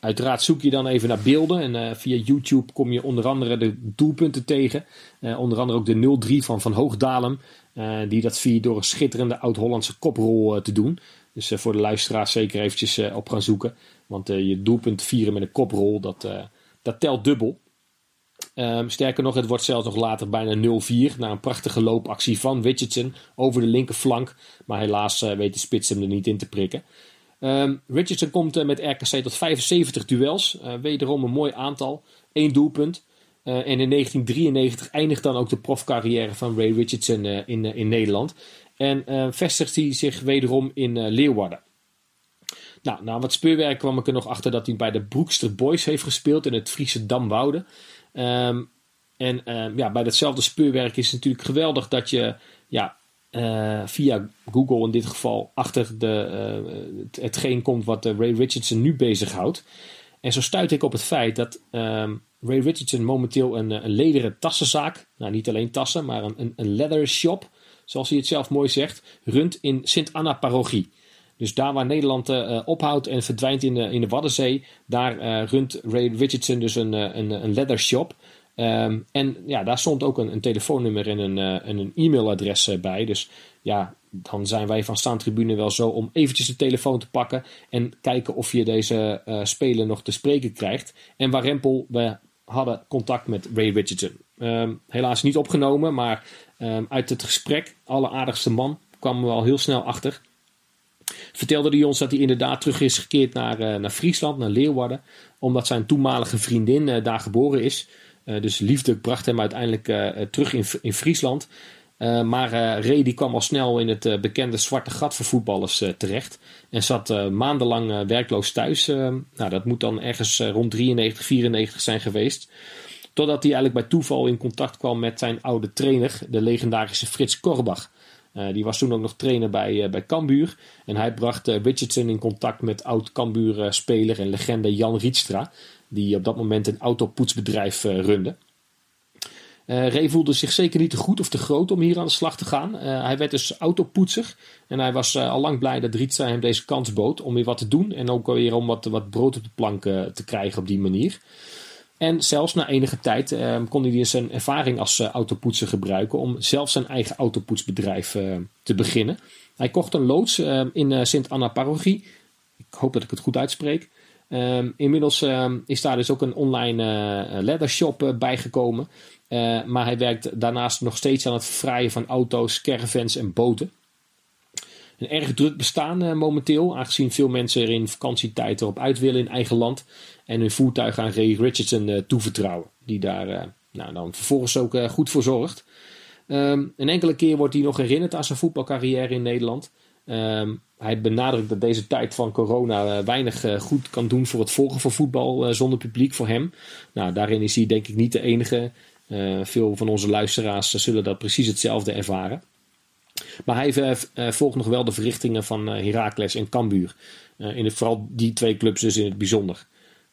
Uiteraard zoek je dan even naar beelden en uh, via YouTube kom je onder andere de doelpunten tegen. Uh, onder andere ook de 0-3 van Van Hoogdalem, uh, die dat via door een schitterende oud-Hollandse koprol te doen. Dus voor de luisteraars zeker eventjes op gaan zoeken. Want je doelpunt vieren met een koprol, dat, dat telt dubbel. Um, sterker nog, het wordt zelfs nog later bijna 0-4 na een prachtige loopactie van Richardson over de linkerflank. Maar helaas weet de spits hem er niet in te prikken. Um, Richardson komt uh, met RKC tot 75 duels. Uh, wederom een mooi aantal. Eén doelpunt. Uh, en in 1993 eindigt dan ook de profcarrière van Ray Richardson in, in Nederland. En vestigt hij zich wederom in Leeuwarden. Nou, na wat speurwerk kwam ik er nog achter dat hij bij de Broekster Boys heeft gespeeld in het Friese Damwoude. Um, en ja, bij datzelfde speurwerk is het natuurlijk geweldig dat je ja, uh, via Google in dit geval achter de, uh, hetgeen komt wat uh, Ray Richardson nu bezighoudt. En zo stuit ik op het feit dat um, Ray Richardson momenteel een, een lederen tassenzaak, nou niet alleen tassen, maar een, een leather shop, zoals hij het zelf mooi zegt, runt in Sint-Anna parochie. Dus daar waar Nederland ophoudt en verdwijnt in de, in de Waddenzee, daar runt Ray Richardson dus een, een, een leather shop. Um, en ja, daar stond ook een, een telefoonnummer en een, en een e-mailadres uh, bij. Dus ja, dan zijn wij van Staantribune wel zo om eventjes de telefoon te pakken en kijken of je deze uh, speler nog te spreken krijgt. En waar Rempel, we hadden contact met Ray Richardson. Um, helaas niet opgenomen, maar um, uit het gesprek, alleraardigste man, kwamen we al heel snel achter. Vertelde hij ons dat hij inderdaad terug is gekeerd naar, naar Friesland, naar Leeuwarden, omdat zijn toenmalige vriendin daar geboren is. Uh, dus liefde bracht hem uiteindelijk uh, terug in, in Friesland. Uh, maar Ray die kwam al snel in het bekende zwarte gat voor voetballers terecht. En zat maandenlang werkloos thuis. nou, dat moet dan ergens rond 93, 94 zijn geweest. Totdat hij eigenlijk bij toeval in contact kwam met zijn oude trainer, de legendarische Frits Korbach. Uh, die was toen ook nog trainer bij, uh, bij Cambuur. En hij bracht uh, Richardson in contact met oud Cambuur-speler en legende Jan Rietstra die op dat moment een autopoetsbedrijf runde. Ray voelde zich zeker niet te goed of te groot om hier aan de slag te gaan. Hij werd dus autopoetser. En hij was al lang blij dat Rietsa hem deze kans bood om weer wat te doen. En ook weer om wat, wat brood op de plank te krijgen op die manier. En zelfs na enige tijd kon hij zijn ervaring als autopoetser gebruiken om zelf zijn eigen autopoetsbedrijf te beginnen. Hij kocht een loods in Sint-Anna Parochie. Ik hoop dat ik het goed uitspreek. Ehm, inmiddels ehm, is daar dus ook een online uh, leathershop bijgekomen. maar hij werkt daarnaast nog steeds aan het verfraaien van auto's, caravans en boten. Een erg druk bestaan momenteel, aangezien veel mensen er in vakantietijd erop uit willen in eigen land. En hun voertuig aan Ray Richardson toevertrouwen, die daar nou, dan vervolgens ook goed voor zorgt. Um, een enkele keer wordt hij nog herinnerd aan zijn voetbalcarrière in Nederland. Ehm, hij benadrukt dat deze tijd van corona weinig goed kan doen voor het volgen van voetbal zonder publiek voor hem. Nou, daarin is hij denk ik niet de enige. veel van onze luisteraars zullen dat precies hetzelfde ervaren. Maar hij volgt nog wel de verrichtingen van Heracles en Cambuur. in het, vooral die twee clubs dus in het bijzonder.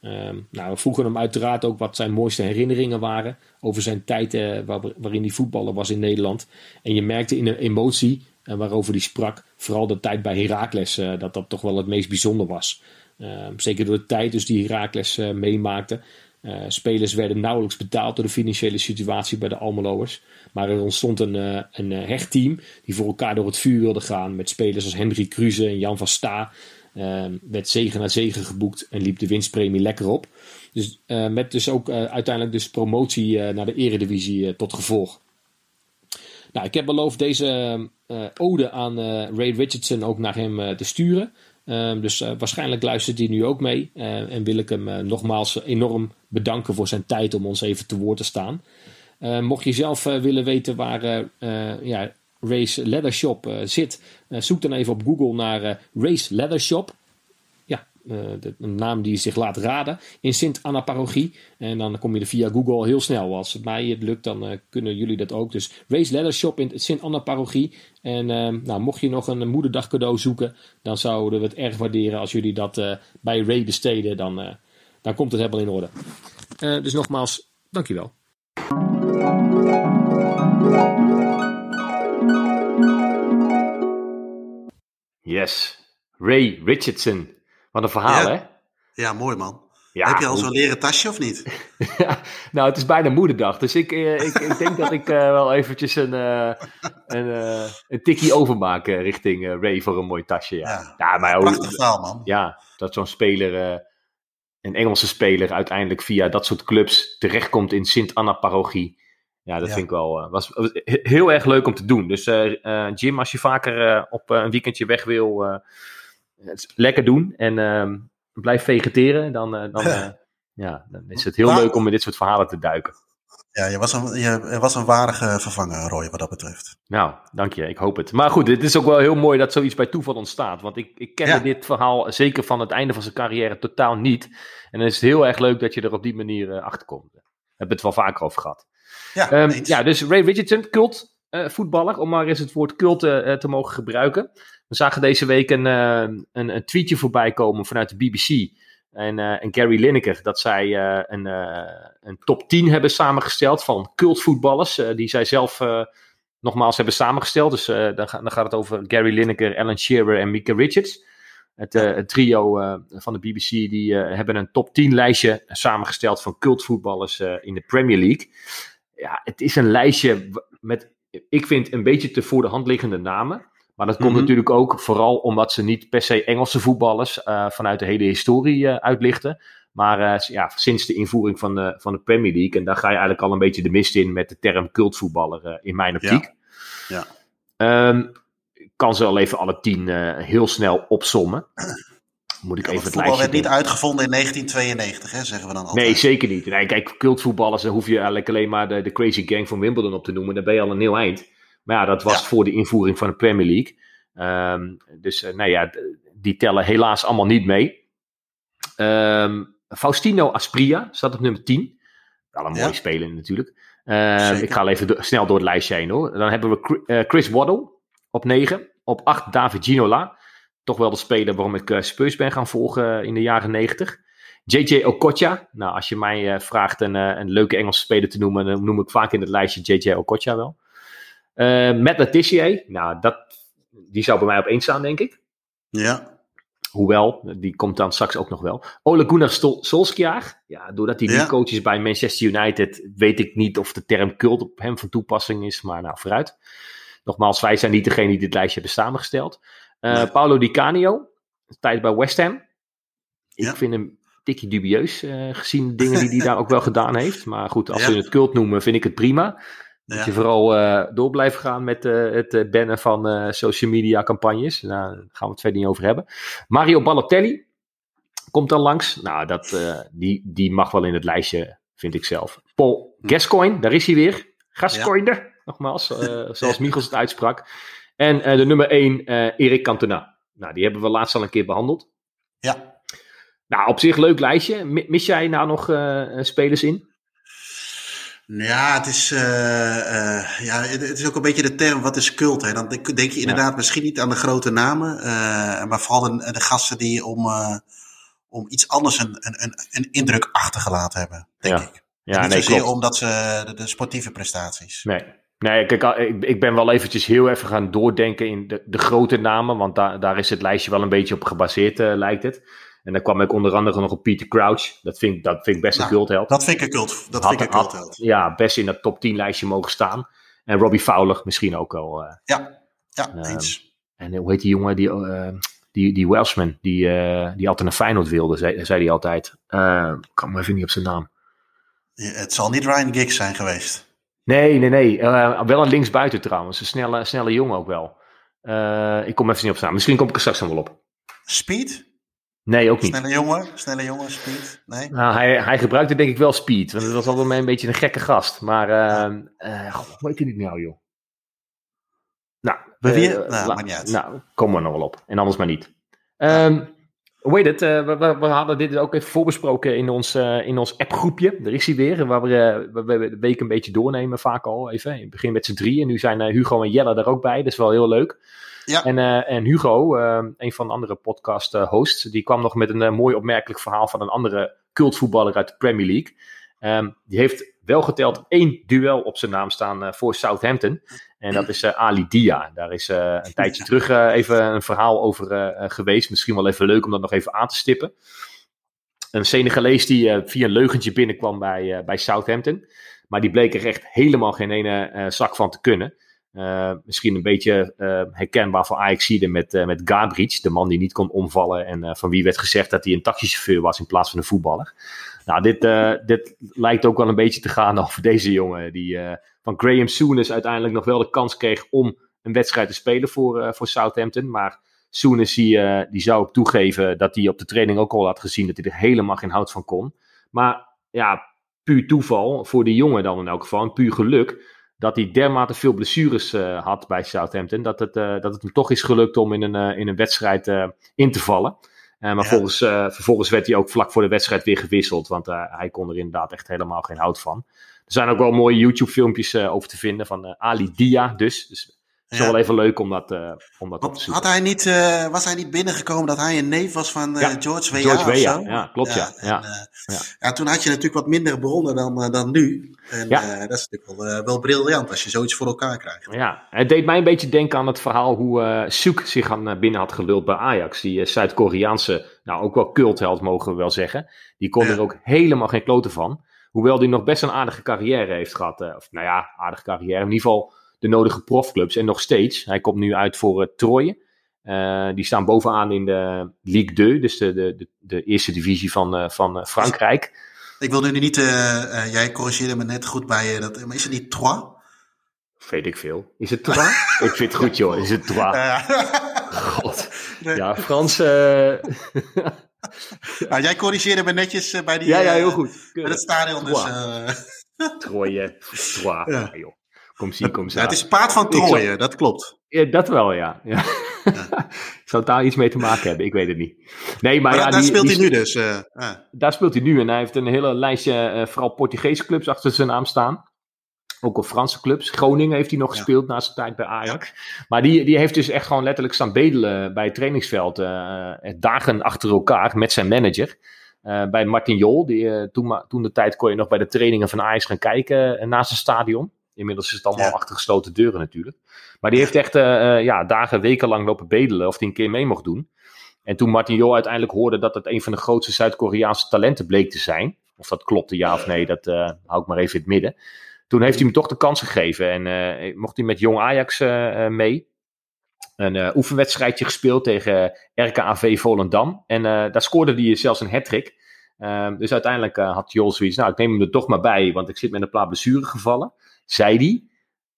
Um, nou, we vroegen hem uiteraard ook wat zijn mooiste herinneringen waren over zijn tijd waar, waarin hij voetballer was in Nederland. En je merkte in de emotie uh, waarover hij sprak, vooral de tijd bij Heracles, uh, dat dat toch wel het meest bijzonder was. Ehm, zeker door de tijd dus die Heracles meemaakte. spelers werden nauwelijks betaald door de financiële situatie bij de Almeloers. Maar er ontstond een, een hecht team die voor elkaar door het vuur wilde gaan. Met spelers als Henry Kruse en Jan van Sta. Um, werd zegen na zegen geboekt en liep de winstpremie lekker op. Dus uh, met dus ook uh, uiteindelijk dus promotie uh, naar de eredivisie tot gevolg. Nou, ik heb beloofd deze ode aan Ray Richardson ook naar hem te sturen. Ehm, dus waarschijnlijk luistert hij nu ook mee. en wil ik hem nogmaals enorm bedanken voor zijn tijd om ons even te woord te staan. mocht je zelf willen weten waar ja, Race Leather Shop uh, zit, uh, zoek dan even op Google naar uh, Race Leather Shop. Ja, een naam die zich laat raden. In Sint Anna Parochie. En dan kom je er via Google heel snel. Als het mij het lukt, dan kunnen jullie dat ook. Dus Race Leather Shop in Sint Anna Parochie. En nou, mocht je nog een moederdag cadeau zoeken, dan zouden we het erg waarderen als jullie dat bij Ray besteden. Dan, dan komt het helemaal in orde. dus nogmaals, dankjewel. Yes. Ray Richardson. Wat een verhaal, hè? Ja, mooi man. Heb je al zo'n leren tasje of niet? nou, het is bijna moederdag. Dus ik, eh, ik, ik denk dat ik uh, wel eventjes een, uh, een, een tikkie overmaak richting Ray voor een mooi tasje. Ja, ja, ja maar prachtig verhaal, man. Ja, dat zo'n speler, een Engelse speler, uiteindelijk via dat soort clubs terechtkomt in Sint-Anna-parochie. Ja, dat vind ik wel. Uh, was, heel erg leuk om te doen. Dus uh, Jim, als je vaker op een weekendje weg wil, lekker doen. En ehm, blijf vegeteren. Dan, dan, ja, dan is het heel leuk om in dit soort verhalen te duiken. Ja, je was een, je was een waardige vervanger, Roy, wat dat betreft. Nou, dank je. Ik hoop het. Maar goed, het is ook wel heel mooi dat zoiets bij toeval ontstaat. Want ik, ik kende dit verhaal, zeker van het einde van zijn carrière, totaal niet. En dan is het heel erg leuk dat je er op die manier achter komt. Hebben het wel vaker over gehad. Ja, um, ja dus Ray Richardson, cult uh, voetballer, om maar eens het woord cult uh, te mogen gebruiken. We zagen deze week een, uh, een, een, tweetje voorbij komen vanuit de BBC en, en Gary Lineker, dat zij een, een, top 10 hebben samengesteld van cultvoetballers, die zij zelf nogmaals hebben samengesteld. Dus dan, dan, gaat het over Gary Lineker, Alan Shearer en Mika Richards. Het, het trio van de BBC die hebben een top 10 lijstje samengesteld van cultvoetballers in de Premier League ja, het is een lijstje met, ik vind, een beetje te voor de hand liggende namen. Maar dat komt mhm. natuurlijk ook vooral omdat ze niet per se Engelse voetballers uh, vanuit de hele historie uh, uitlichten. Maar uh, ja, sinds de invoering van de, van de Premier League. En daar ga je eigenlijk al een beetje de mist in met de term cultvoetballer in mijn optiek. Ja. ja. Um, ik kan ze al even alle tien heel snel opsommen. Moet ik even het, voetbal werd niet uitgevonden in 1992, hè, zeggen we dan altijd. Nee, zeker niet. Nee, kijk, cultvoetballers, dan hoef je eigenlijk alleen maar de, de Crazy Gang van Wimbledon op te noemen. Dan ben je al een heel eind. Maar ja, dat was voor de invoering van de Premier League. Um, dus uh, nou ja, die tellen helaas allemaal niet mee. Um, Faustino Aspria staat op nummer 10. Wel een mooie ja. speler natuurlijk. Uh, ik ga even do snel door het lijstje heen hoor. Dan hebben we uh, Chris Waddle op 9. Op 8 David Ginola toch wel de speler waarom ik uh, Spurs ben gaan volgen in de jaren 90. JJ Okocha. Nou, als je mij uh, vraagt een, uh, een leuke Engelse speler te noemen, dan noem ik vaak in het lijstje JJ Okocha wel. Matt Letitia. Nou, dat, die zou bij mij op één staan, denk ik. Ja. Hoewel, die komt dan straks ook nog wel. Ole Gunnar Solskjaer. Ja, doordat hij ja. nu coach is bij Manchester United, weet ik niet of de term cult op hem van toepassing is. Maar nou, vooruit. Nogmaals, wij zijn niet degene die dit lijstje hebben samengesteld. Uh, Paulo Di Canio, tijd bij West Ham. Ik vind hem tikje dubieus, gezien de dingen die hij daar ook wel gedaan heeft. Maar goed, als ja. we het cult noemen, vind ik het prima. Dat je vooral door blijft gaan met het bannen van social media campagnes. Nou, daar gaan we het verder niet over hebben. Mario Balotelli komt dan langs. Nou, dat, die, die mag wel in het lijstje, vind ik zelf. Paul Gascoigne, daar is hij weer. Gascoigne, nogmaals, zoals Michels het uitsprak. En de nummer 1, Erik Cantona. Nou, die hebben we laatst al een keer behandeld. Ja. Nou, op zich leuk lijstje. Mis jij nou nog uh, spelers in? Ja, het is, uh, uh, ja, het is ook een beetje de term, wat is cult? Hè? Dan denk je inderdaad misschien niet aan de grote namen, maar vooral de, de, gasten die om, om iets anders een, een, een indruk achtergelaten hebben, denk ja. ik. Ja, niet nee, zozeer klopt. omdat ze de, de, sportieve prestaties. Nee. Nee, kijk, ik, ik ben wel eventjes heel even gaan doordenken in de, de grote namen, want daar, daar is het lijstje wel een beetje op gebaseerd, lijkt het. En dan kwam ik onder andere nog op Peter Crouch. Dat vind, dat vind ik best Nou, een cultheld. Dat vind ik een cult. Dat Had- vind ik een had-. Ja, best in dat top 10 lijstje mogen staan. En Robbie Fowler misschien ook wel. eh. Ja, ja, Ehm, eens. en eh, hoe heet die jongen, die, eh, die, die Welshman, die, eh, die altijd naar Feyenoord wilde, zei, zei hij altijd. Eh, ik kan me even niet op zijn naam. Ja, Het zal niet Ryan Giggs zijn geweest. Nee, nee, nee. Eh, wel een linksbuiten trouwens. Een snelle, snelle jongen ook wel. Eh, ik kom even niet op naam. Misschien kom ik er straks nog wel op. Speed? Nee, ook niet. Snelle jongen? Snelle jongen, Speed? Nee? Nou, hij, hij gebruikte denk ik wel speed. Want het was altijd een beetje een gekke gast. Maar eh, goh, hoe heet hij niet nou, joh? Nou, eh, Nou, niet uit. Nou, komen we nog wel op. En anders maar niet. Ehm, hoe heet het? Eh, we, we, we hadden dit ook even voorbesproken in ons, eh, in ons appgroepje. Daar is hij weer. Waar we, eh, waar we de week een beetje doornemen vaak al. Even. In het begin met z'n drieën. Nu zijn Hugo en Jelle er ook bij. Dat is wel heel leuk. Ja. En, en Hugo, eh, een van de andere podcast hosts, die kwam nog met een mooi opmerkelijk verhaal van een andere cultvoetballer uit de Premier League. Ehm, die heeft wel geteld één duel op zijn naam staan voor Southampton. En dat is eh, Ali Dia. Daar is eh, een tijdje terug eh, even een verhaal over geweest. Misschien wel even leuk om dat nog even aan te stippen. Een Senegalees die via een leugentje binnenkwam bij, bij Southampton. Maar die bleek er echt helemaal geen ene zak van te kunnen. Misschien een beetje herkenbaar voor Ajaxide met, eh met Gabric, de man die niet kon omvallen en van wie werd gezegd dat hij een taxichauffeur was in plaats van een voetballer. Nou, dit, dit lijkt ook wel een beetje te gaan over deze jongen, die van Graham Souness uiteindelijk nog wel de kans kreeg om een wedstrijd te spelen voor, eh, voor Southampton. Maar Souness die, eh, die zou ook toegeven dat hij op de training ook al had gezien dat hij er helemaal geen hout van kon. Maar ja, puur toeval voor die jongen dan in elk geval, en puur geluk dat hij dermate veel blessures eh, had bij Southampton, dat het, dat het hem toch is gelukt om in een, in een wedstrijd in te vallen. Maar Ja. volgens, vervolgens werd hij ook vlak voor de wedstrijd weer gewisseld, want hij kon er inderdaad echt helemaal geen hout van. Er zijn ook wel mooie YouTube-filmpjes eh, over te vinden van eh, Ali Dia dus. Dus het is Ja. wel even leuk om dat, eh, om dat op te zoeken. had hij niet, was hij niet binnengekomen dat hij een neef was van Ja, George W.A. George Weah, zo? ja, klopt, ja. en, Ja. eh, Ja. toen had je natuurlijk wat minder bronnen dan, dan nu. En Ja. dat is natuurlijk wel, wel briljant als je zoiets voor elkaar krijgt. Ja, het deed mij een beetje denken aan het verhaal hoe Soek zich aan binnen had geluld bij Ajax. Die Zuid-Koreaanse, nou ook wel cultheld mogen we wel zeggen. Die kon er ook helemaal geen kloten van. Hoewel die nog best een aardige carrière heeft gehad. eh, of nou ja, aardige carrière. In ieder geval de nodige profclubs. En nog steeds. Hij komt nu uit voor uh, Troje. Uh, die staan bovenaan in de Ligue 2. Dus de, de, de, de eerste divisie van, uh, van Frankrijk. Ik wilde nu niet, jij corrigeerde me net goed bij dat. Maar is het niet Trois? Weet ik veel. Is het Trois? ik vind het goed, joh. Is het Trois? God. Ja, Frans. nou, jij corrigeerde me netjes uh, bij die. Ja, ja, heel goed. Met het stadion. Dus, uh... Troje. Ja. Joh. Kom zien, kom zien. Ja, het is paard van Troje, dat klopt. Ja, dat wel, ja. ja. ja. Zou daar iets mee te maken hebben? Ik weet het niet. Nee, maar, maar ja, daar die, speelt die, hij nu dus. Uh, daar speelt hij nu en hij heeft een hele lijstje, uh, vooral Portugese clubs achter zijn naam staan. Ook op Franse clubs. Groningen heeft hij nog gespeeld ja. na zijn tijd bij Ajax. Ja. Maar die, die heeft dus echt gewoon letterlijk staan bedelen bij het trainingsveld. Uh, dagen achter elkaar met zijn manager. Uh, bij Martin Jol. Die, toen, toen de tijd kon je nog bij de trainingen van Ajax gaan kijken naast het stadion. Inmiddels is het allemaal ja. achter gesloten deuren natuurlijk. Maar die heeft echt uh, ja, dagen, weken lang lopen bedelen of hij een keer mee mocht doen. En toen Martin Jol uiteindelijk hoorde dat het een van de grootste Zuid-Koreaanse talenten bleek te zijn. Of dat klopte ja of nee, dat uh, hou ik maar even in het midden. Toen heeft hij hem toch de kans gegeven en uh, mocht hij met jong Ajax uh, mee. Een uh, oefenwedstrijdje gespeeld tegen RKAV Volendam. En daar scoorde hij zelfs een hat-trick. Ehm, dus uiteindelijk had Jol zoiets, nou ik neem hem er toch maar bij, want ik zit met een paar blessuregevallen, zei hij.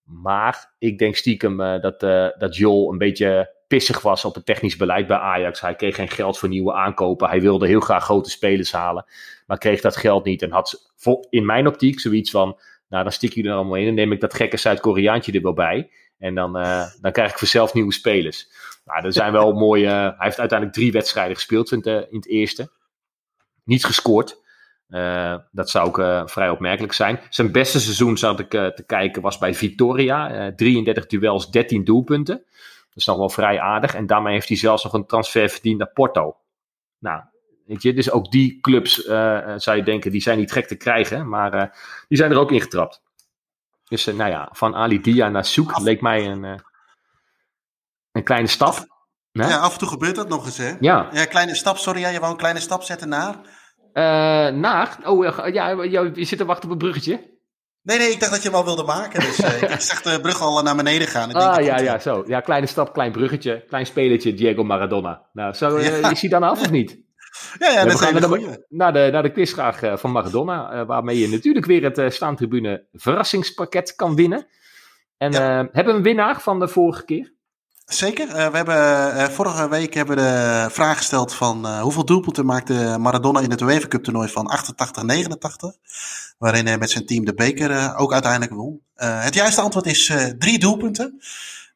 Maar ik denk stiekem dat, dat Jol een beetje pissig was op het technisch beleid bij Ajax. Hij kreeg geen geld voor nieuwe aankopen. Hij wilde heel graag grote spelers halen, maar kreeg dat geld niet. En had in mijn optiek zoiets van, nou dan stik je er allemaal in en neem ik dat gekke Zuid-Koreaantje er wel bij. En dan, uh, dan krijg ik vanzelf nieuwe spelers. Nou, er zijn wel mooie. hij heeft uiteindelijk drie wedstrijden gespeeld in, in het eerste. Niet gescoord. Dat zou ook vrij opmerkelijk zijn. Zijn beste seizoen, zat ik te kijken, was bij Victoria. 33 duels, 13 doelpunten. Dat is nog wel vrij aardig. En daarmee heeft hij zelfs nog een transfer verdiend naar Porto. Nou, weet je, dus ook die clubs, zou je denken, die zijn niet gek te krijgen. Maar die zijn er ook ingetrapt. Dus uh, nou ja, van Ali Dia naar Soek leek mij een, een kleine stap. Ja, af en toe gebeurt dat nog eens, hè? Ja. Ja, kleine stap, sorry, ja, je wou een kleine stap zetten naar? Uh, naar? Oh, ja, je zit te wachten op een bruggetje. Nee, nee, ik dacht dat je hem al wilde maken. Dus ik zag de brug al naar beneden gaan. Ik ah, denk, ja, ja, zo. Ja, kleine stap, klein bruggetje, klein spelletje, Diego Maradona. Nou, zo ja. is hij dan af of niet? Ja, ja, dat we gaan naar, de, naar de quizvraag uh, van Maradona, uh, waarmee je natuurlijk weer het uh, staantribune verrassingspakket kan winnen. En ja. hebben we een winnaar van de vorige keer? Zeker. we hebben, vorige week hebben we de vraag gesteld van hoeveel doelpunten maakte Maradona in het UEFA Cup toernooi van 88-89. Waarin hij met zijn team de beker ook uiteindelijk won. het juiste antwoord is drie doelpunten.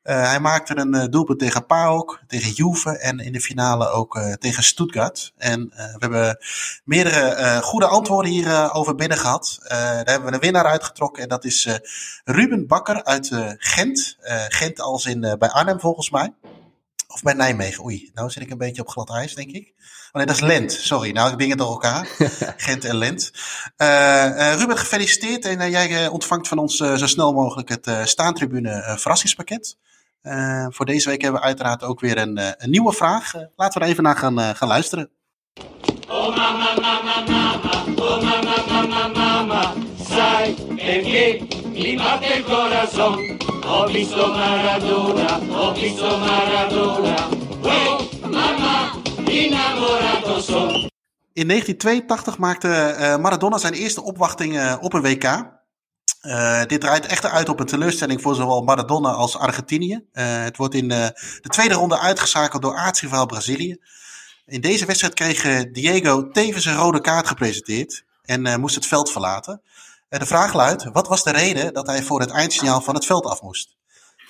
Uh, hij maakte een uh, doelpunt tegen PAOK, tegen Juve en in de finale ook uh, tegen Stuttgart. En we hebben meerdere goede antwoorden hierover binnen gehad. daar hebben we een winnaar uitgetrokken en dat is Ruben Bakker uit Gent. Gent als in bij Arnhem volgens mij. Of bij Nijmegen. Oei, nou zit ik een beetje op glad ijs, denk ik. Oh nee, dat is Lent. Sorry, nou ik dingen door elkaar. Gent en Lent. Ruben, gefeliciteerd. En jij ontvangt van ons zo snel mogelijk het Staantribune verrassingspakket. Uh, voor deze week hebben we uiteraard ook weer een, uh, een nieuwe vraag. Uh, laten we er even naar gaan, gaan luisteren. Oh mama, mama, mama, oh mama, mama, mama, sai perché mi batte il corazon. Ho visto Maradona, ho visto Maradona, oh mama, innamorato son. In 1982 maakte Maradona zijn eerste opwachting op een WK. Uh, dit draait echt uit op een teleurstelling voor zowel Maradona als Argentinië. Uh, het wordt in uh, de tweede ronde uitgeschakeld door aartsrivaal Brazilië. In deze wedstrijd kreeg Diego tevens een rode kaart gepresenteerd en moest het veld verlaten. de vraag luidt, wat was de reden dat hij voor het eindsignaal van het veld af moest?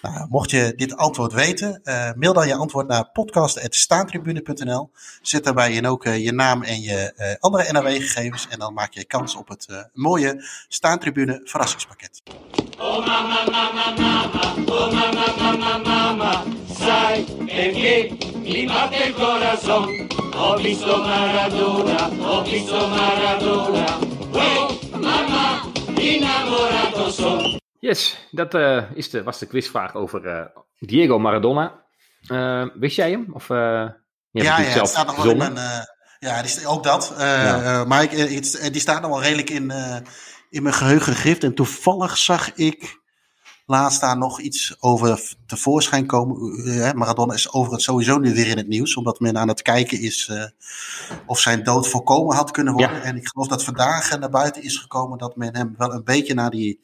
Nou, mocht je dit antwoord weten, uh, mail dan je antwoord naar podcast.staantribune.nl. Zet daarbij in ook uh, je naam en je uh, andere NAW-gegevens. En dan maak je kans op het mooie Staantribune verrassingspakket. Oh mama, mama, mama, oh mama, mama, mama, sai perché mi batte il corazon. Ho visto Maradona, ho visto Maradona, oh mama, innamorato son. Yes, dat uh, is de, was de quizvraag over uh, Diego Maradona. Uh, wist jij hem? Of, ja, ja, het staat nog wel in mijn, ja, die, ook dat. Ja. maar ik, het, die staat nog wel redelijk in, in mijn geheugen gegrift. En toevallig zag ik laatst daar nog iets over tevoorschijn komen. Maradona is overigens sowieso nu weer in het nieuws, omdat men aan het kijken is of zijn dood voorkomen had kunnen worden. Ja. En ik geloof dat vandaag naar buiten is gekomen dat men hem wel een beetje naar die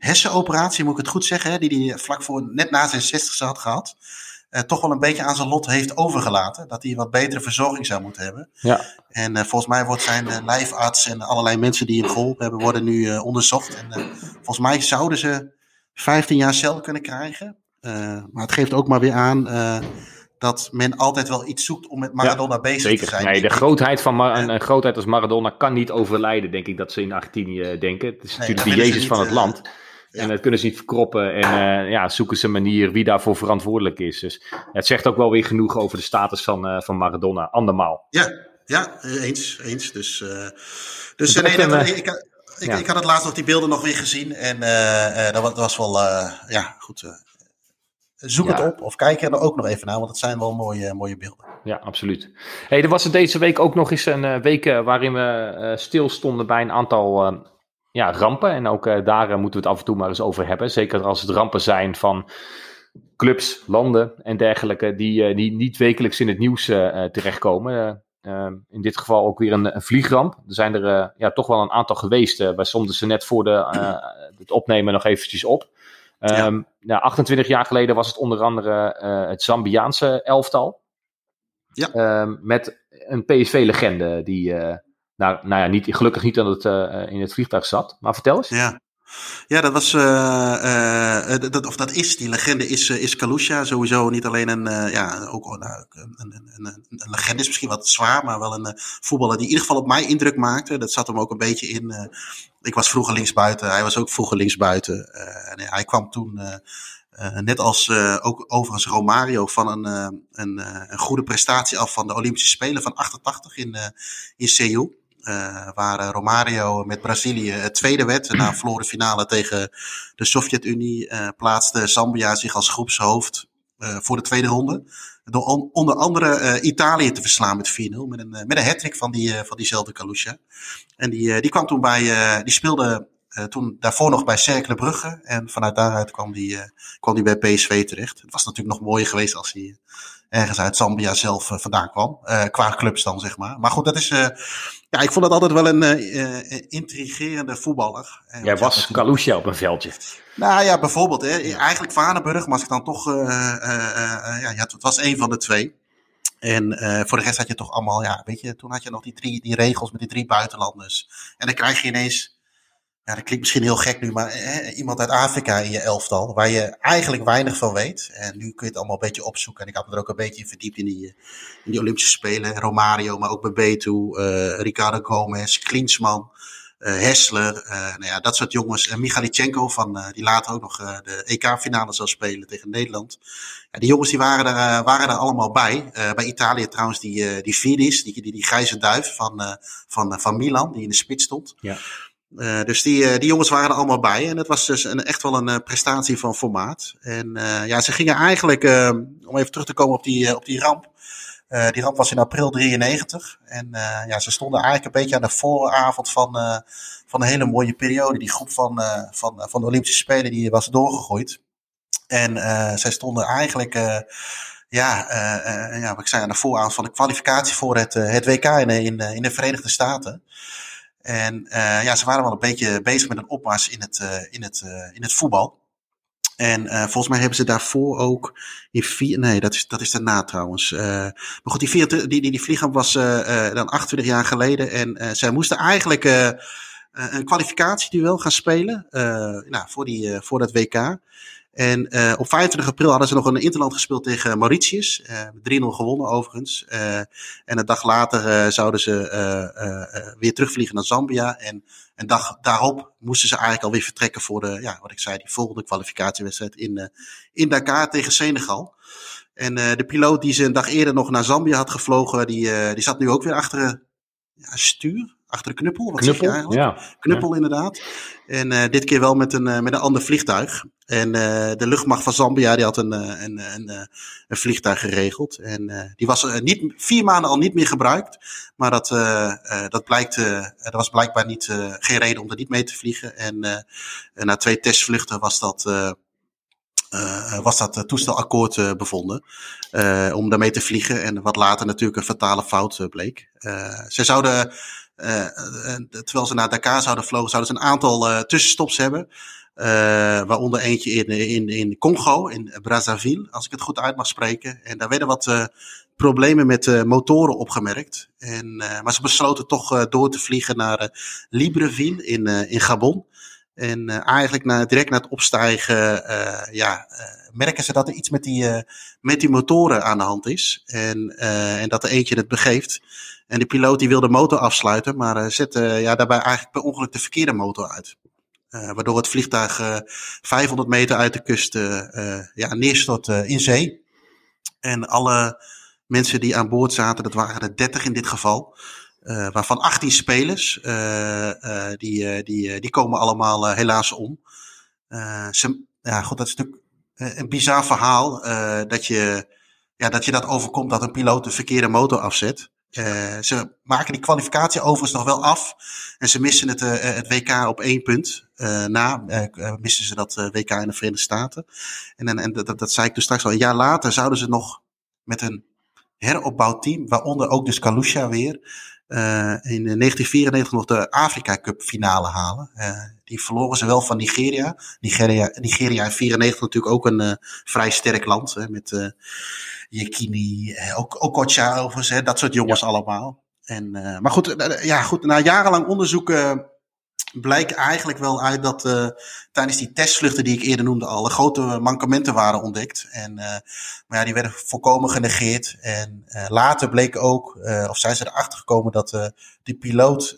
hersenoperatie, moet ik het goed zeggen, hè, die hij vlak voor net na zijn 60 had gehad. Uh, toch wel een beetje aan zijn lot heeft overgelaten. Dat hij wat betere verzorging zou moeten hebben. Ja. En uh, volgens mij wordt zijn uh, lijfarts en allerlei mensen die hem geholpen hebben, worden nu onderzocht. En volgens mij zouden ze 15 jaar cel kunnen krijgen. maar het geeft ook maar weer aan dat men altijd wel iets zoekt om met Maradona ja, bezig zeker. te zijn. Nee, de grootheid van Mar een, een, grootheid als Maradona kan niet overlijden, denk ik dat ze in Argentinië denken. Het is nee, natuurlijk de Jezus van het land. En dat kunnen ze niet verkroppen. En uh, ja, zoeken ze een manier wie daarvoor verantwoordelijk is. Dus het zegt ook wel weer genoeg over de status van, uh, van Maradona. Andermaal. Ja, ja eens. eens. Dus, uh, dus nee, dat, ik, ik, ja. ik, had het laatst nog die beelden nog weer gezien. En dat, was, dat was wel, ja, goed. Zoek ja. het op of kijk er ook nog even naar, want het zijn wel mooie, mooie beelden. Ja, absoluut. Hey, er was er deze week ook nog eens een week waarin we stilstonden bij een aantal ja, rampen. En ook uh, daar uh, moeten we het af en toe maar eens over hebben. Zeker als het rampen zijn van clubs, landen en dergelijke, die, uh, die niet wekelijks in het nieuws terechtkomen. In dit geval ook weer een, een vliegramp. Er zijn er ja, toch wel een aantal geweest. Wij stonden ze net voor de, het opnemen nog eventjes op. Um, ja. 28 jaar geleden was het onder andere het Zambiaanse elftal. Ja. Ehm, met een PSV-legende die, nou, nou ja, niet, gelukkig niet dat het in het vliegtuig zat. Maar vertel eens. Ja. Ja, dat was, uh, dat, of dat is, die legende is, uh, is. Sowieso niet alleen een, ja, ook nou, een, een, een, een, legende is misschien wat zwaar, maar wel een voetballer die in ieder geval op mij indruk maakte. Dat zat hem ook een beetje in. ik was vroeger linksbuiten, hij was ook vroeger linksbuiten. en hij kwam toen, net als ook overigens Romario, van een, een, een goede prestatie af van de Olympische Spelen van 88 in, in Seoul. Uh, waar Romario met Brazilië het tweede werd. Na verloren finale tegen de Sovjet-Unie uh, plaatste Zambia zich als groepshoofd voor de tweede ronde. Door on onder andere Italië te verslaan met 4-0. Met een, met een hat van, die, van diezelfde Kalusha. En die, die kwam toen bij, die speelde toen daarvoor nog bij Cercle Brugge. En vanuit daaruit kwam die, kwam die bij PSV terecht. Het was natuurlijk nog mooier geweest als hij ergens uit Zambia zelf vandaan kwam. qua clubs dan, zeg maar. Maar goed, dat is ja, ik vond dat altijd wel een uh, intrigerende voetballer. Jij was Kalusha op een veldje. Nou ja, bijvoorbeeld. Hè, eigenlijk Vanenburg, maar als ik dan toch... Uh, ja, het was één van de twee. En voor de rest had je toch allemaal... Ja, weet je, toen had je nog die, drie, die regels met die drie buitenlanders. En dan krijg je ineens ja, dat klinkt misschien heel gek nu, maar hè, iemand uit Afrika in je elftal, waar je eigenlijk weinig van weet. En nu kun je het allemaal een beetje opzoeken. En ik had me er ook een beetje verdiept in die, in die Olympische Spelen. Romario, maar ook Bebeto, uh, Ricardo Gomez, Klinsman, uh, Hessler. Nou ja, dat soort jongens. En Michalichenko, van, die later ook nog de EK-finale zal spelen tegen Nederland. Ja, die jongens die waren er, waren er allemaal bij. bij Italië trouwens die, die Vidis, die, die, die grijze duif van, van, van Milan, die in de spits stond. Ja. Uh, dus die, uh, die jongens waren er allemaal bij. En het was dus een, echt wel een uh, prestatie van formaat. En ja, ze gingen eigenlijk, om even terug te komen op die, op die ramp. die ramp was in april 93. En ja, ze stonden eigenlijk een beetje aan de vooravond van, van een hele mooie periode. Die groep van, van, van de Olympische Spelen die was doorgegooid. En zij stonden eigenlijk ja, ja, ik zei aan de vooravond van de kwalificatie voor het, het WK in, in, in de Verenigde Staten. En uh, ja, ze waren wel een beetje bezig met een opmars in het, uh, in het, uh, in het voetbal. En volgens mij hebben ze daarvoor ook in vier, nee, dat is, dat is daarna trouwens. maar goed, die, vier, die, die, die vliegramp was dan 28 jaar geleden. En zij moesten eigenlijk een kwalificatieduel gaan spelen nou, voor, die, voor dat WK. En uh, op 25 april hadden ze nog een interland gespeeld tegen Mauritius. Uh, 3-0 gewonnen overigens. Uh, en een dag later zouden ze weer terugvliegen naar Zambia. En een dag daarop moesten ze eigenlijk alweer vertrekken voor de, ja, wat ik zei, die volgende kwalificatiewedstrijd in, in Dakar tegen Senegal. En de piloot die ze een dag eerder nog naar Zambia had gevlogen, die, die zat nu ook weer achter ja, stuur achter de knuppel. Wat knuppel, zeg je eigenlijk? Ja. Knuppel, inderdaad. En uh, dit keer wel met een, uh, met een ander vliegtuig. En uh, de luchtmacht van Zambia die had een, een, een, een vliegtuig geregeld. En die was niet, vier maanden al niet meer gebruikt. Maar dat, dat, blijkt, er was blijkbaar niet, geen reden om er niet mee te vliegen. En na twee testvluchten was dat. Uh, was dat toestelakkoord uh, bevonden om daarmee te vliegen. En wat later natuurlijk een fatale fout bleek. ze zouden terwijl ze naar Dakar zouden vlogen, zouden ze een aantal uh, tussenstops hebben. Uh, waaronder eentje in, in, in Congo, in Brazzaville, als ik het goed uit mag spreken. En daar werden wat problemen met motoren opgemerkt. En, maar ze besloten toch door te vliegen naar Libreville in, in Gabon. En eigenlijk na, direct na het opstijgen ja, merken ze dat er iets met die, met die motoren aan de hand is. En, en dat er eentje het begeeft. En de piloot die wil de motor afsluiten, maar uh, zette ja, daarbij eigenlijk per ongeluk de verkeerde motor uit. Uh, waardoor het vliegtuig uh, 500 meter uit de kust ja, neerstort in zee. En alle mensen die aan boord zaten, dat waren er 30 in dit geval. Waarvan 18 spelers, die, die, die komen allemaal helaas om. ze, ja, goed, dat is natuurlijk een bizar verhaal dat, je, ja, dat je dat overkomt dat een piloot de verkeerde motor afzet. Ze maken die kwalificatie overigens nog wel af. En ze missen het, het WK op één punt. Na missen ze dat WK in de Verenigde Staten. En, en, en dat, dat, zei ik dus straks al. Een jaar later zouden ze nog met een heropbouwteam, waaronder ook dus Kalusha weer. In 1994 nog de Afrika Cup finale halen. die verloren ze wel van Nigeria. Nigeria, Nigeria in 94 natuurlijk ook een vrij sterk land. Hè, met Yekini, ook Okocha overigens, hè, dat soort jongens allemaal. En, maar goed, ja, goed, na jarenlang onderzoek blijkt eigenlijk wel uit dat uh, tijdens die testvluchten die ik eerder noemde al, grote mankementen waren ontdekt. En, uh, maar ja, die werden volkomen genegeerd. En uh, later bleek ook, of zijn ze erachter gekomen dat die piloot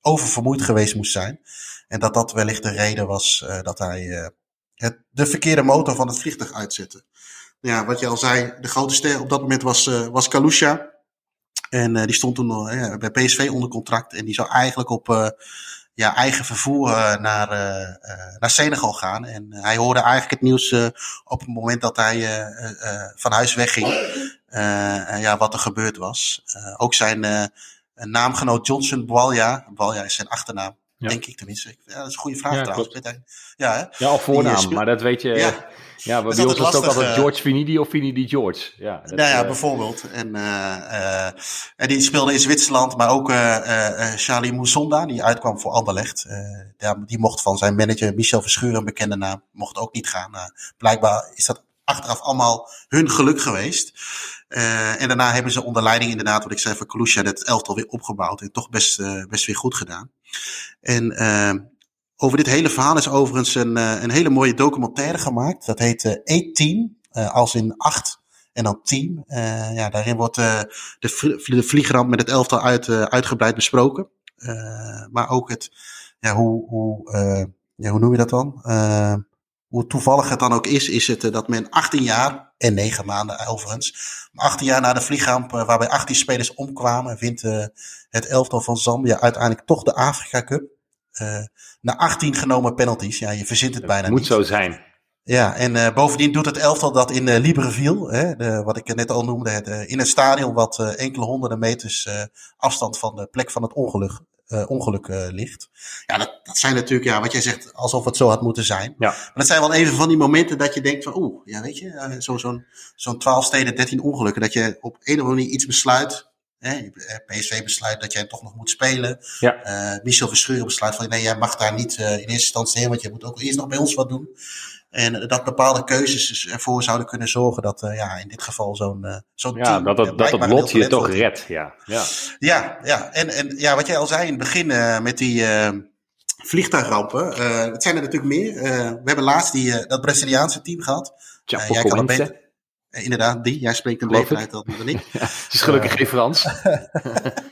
oververmoeid geweest moest zijn. En dat dat wellicht de reden was dat hij het, de verkeerde motor van het vliegtuig uitzette. Ja, wat je al zei, de grote ster op dat moment was, was Kalusha. En die stond toen bij PSV onder contract. En die zou eigenlijk op ja, eigen vervoer uh, naar, uh, naar Senegal gaan. En hij hoorde eigenlijk het nieuws op het moment dat hij van huis wegging. ja, wat er gebeurd was. ook zijn naamgenoot Johnson Bwalya, Bwalya is zijn achternaam, denk ik tenminste. Ja, dat is een goede vraag ja, trouwens. Ja, hè? ja, of voornaam, maar dat weet je. Ja. Ja, bij ons het ook altijd George Finidi of Finidi George. Ja, dat, nou ja, uh, bijvoorbeeld. En, uh, en die speelde in Zwitserland, maar ook Charlie Mousonda, die uitkwam voor Anderlecht. Ja, die mocht van zijn manager Michel Verschuren, een bekende naam, mocht ook niet gaan. blijkbaar is dat achteraf allemaal hun geluk geweest. en daarna hebben ze onder leiding inderdaad, wat ik zei van Kalusha, het elftal weer opgebouwd en toch best, best weer goed gedaan. En over dit hele verhaal is overigens een, eh, een hele mooie documentaire gemaakt. Dat heet uh, Eight Team, uh, als in acht en dan team. Uh, ja, daarin wordt de, de vliegramp met het elftal uit, uitgebreid besproken. maar ook het, ja, hoe, hoe, ja, hoe noem je dat dan? Hoe toevallig het dan ook is, is het dat men 18 jaar, en 9 maanden overigens, 18 jaar na de vliegramp, waarbij 18 spelers omkwamen, wint het elftal van Zambia uiteindelijk toch de Afrika Cup. Na 18 genomen penalties. Ja, je verzint het bijna Moet niet. zo zijn. Ja, en uh, bovendien doet het elftal dat in uh, Libreville, hè, de, wat ik net al noemde, het, uh, in een stadion wat enkele honderden meters afstand van de plek van het ongeluk, ongeluk ligt. Ja, dat, dat zijn natuurlijk, ja, wat jij zegt, alsof het zo had moeten zijn. Ja. Maar dat zijn wel even van die momenten dat je denkt van, oeh, ja, weet je, zo'n zo'n zo'n 12 steden, 13 ongelukken, dat je op een of andere manier iets besluit Hè, PSV besluit dat jij toch nog moet spelen. Ja. Uh, Michel Verschuren besluit van nee, jij mag daar niet uh, in eerste instantie heen, want je moet ook eerst nog bij ons wat doen. En dat bepaalde keuzes dus ervoor zouden kunnen zorgen dat uh, ja, in dit geval zo'n zo'n ja, team... Dat, dat, dat het lot je toch redt, ja. Ja, ja, ja. En, en ja, wat jij al zei in het begin met die vliegtuigrampen. het zijn er natuurlijk meer. we hebben laatst die, dat Braziliaanse team gehad. jij kan het beter inderdaad, die. Jij spreekt een beter uit dan ik. Ja, het is gelukkig geen Frans.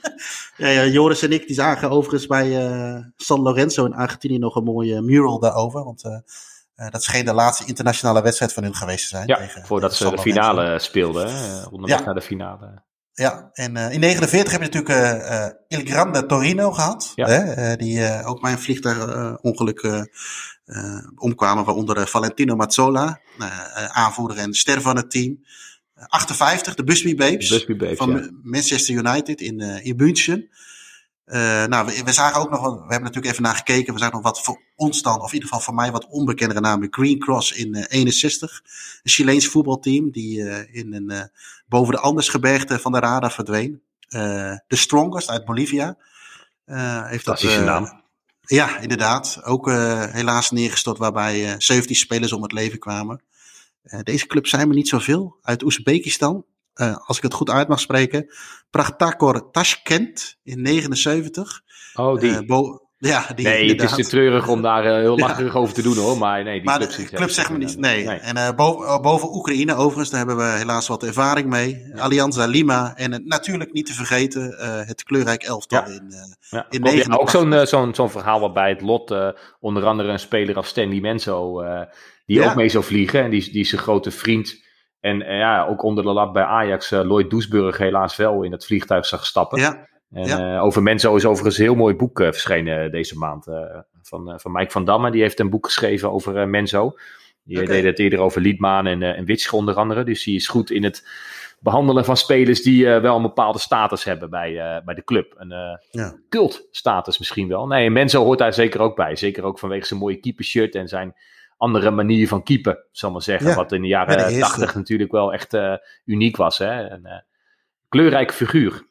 ja, ja, Joris en ik die zagen overigens bij San Lorenzo in Argentinië nog een mooie mural daarover. Want uh, dat scheen de laatste internationale wedstrijd van hun geweest te zijn. Ja, tegen, voordat tegen ze de finale speelden. Onderweg ja. naar de finale. Ja, en uh, in 49 heb je natuurlijk uh, Il Grande Torino gehad. Ja. Hè, die ook bij een vliegtuigongeluk omkwamen, waaronder Valentino Mazzola, aanvoerder en ster van het team. 58, de Busby Babes, Busby Babes van ja. Manchester United in, in München. Uh, nou, we, we, zagen ook nog, we hebben natuurlijk even naar gekeken. We zagen nog wat voor ons dan, of in ieder geval voor mij wat onbekendere namen. Green Cross in uh, 61. Een Chileens voetbalteam die uh, in een, boven de Andesgebergte van de radar verdween. The Strongest uit Bolivia. heeft dat, naam. Ja, inderdaad. Ook helaas neergestort waarbij 17 spelers om het leven kwamen. deze club zijn er niet zoveel. Uit Oezbekistan. Uh, als ik het goed uit mag spreken, Prachtakor Tashkent in 79. Oh, die. Bo ja, die nee, het is te treurig om daar uh, heel lacherig ja. over te doen hoor, maar nee, die maar club, de club zegt me niet, nee. nee. En boven, boven, Oekraïne overigens, daar hebben we helaas wat ervaring mee. Ja. Alianza Lima en natuurlijk niet te vergeten het kleurrijk elftal ja. in, ja. in ja, Ook zo'n zo'n zo'n verhaal waarbij het lot, onder andere een speler als Stanley Menzo, die ook mee zou vliegen en die, die zijn grote vriend... En uh, ja, ook onder de lap bij Ajax, uh, Lloyd Doesburg helaas wel in het vliegtuig zag stappen. Ja. En ja. uh, over Menzo is overigens een heel mooi boek verschenen deze maand. van, van Mike van Damme, die heeft een boek geschreven over Menzo. Die okay. deed het eerder over Liedmaan en, en Witsche onder andere. Dus die is goed in het behandelen van spelers die wel een bepaalde status hebben bij, bij de club. Een ja. cultstatus misschien wel. Nee, Menzo hoort daar zeker ook bij. Zeker ook vanwege zijn mooie keepershirt en zijn andere manier van keeper, zal maar zeggen. Ja, wat in de jaren tachtig natuurlijk wel echt uh, uniek was. Hè? En, uh, kleurrijk figuur.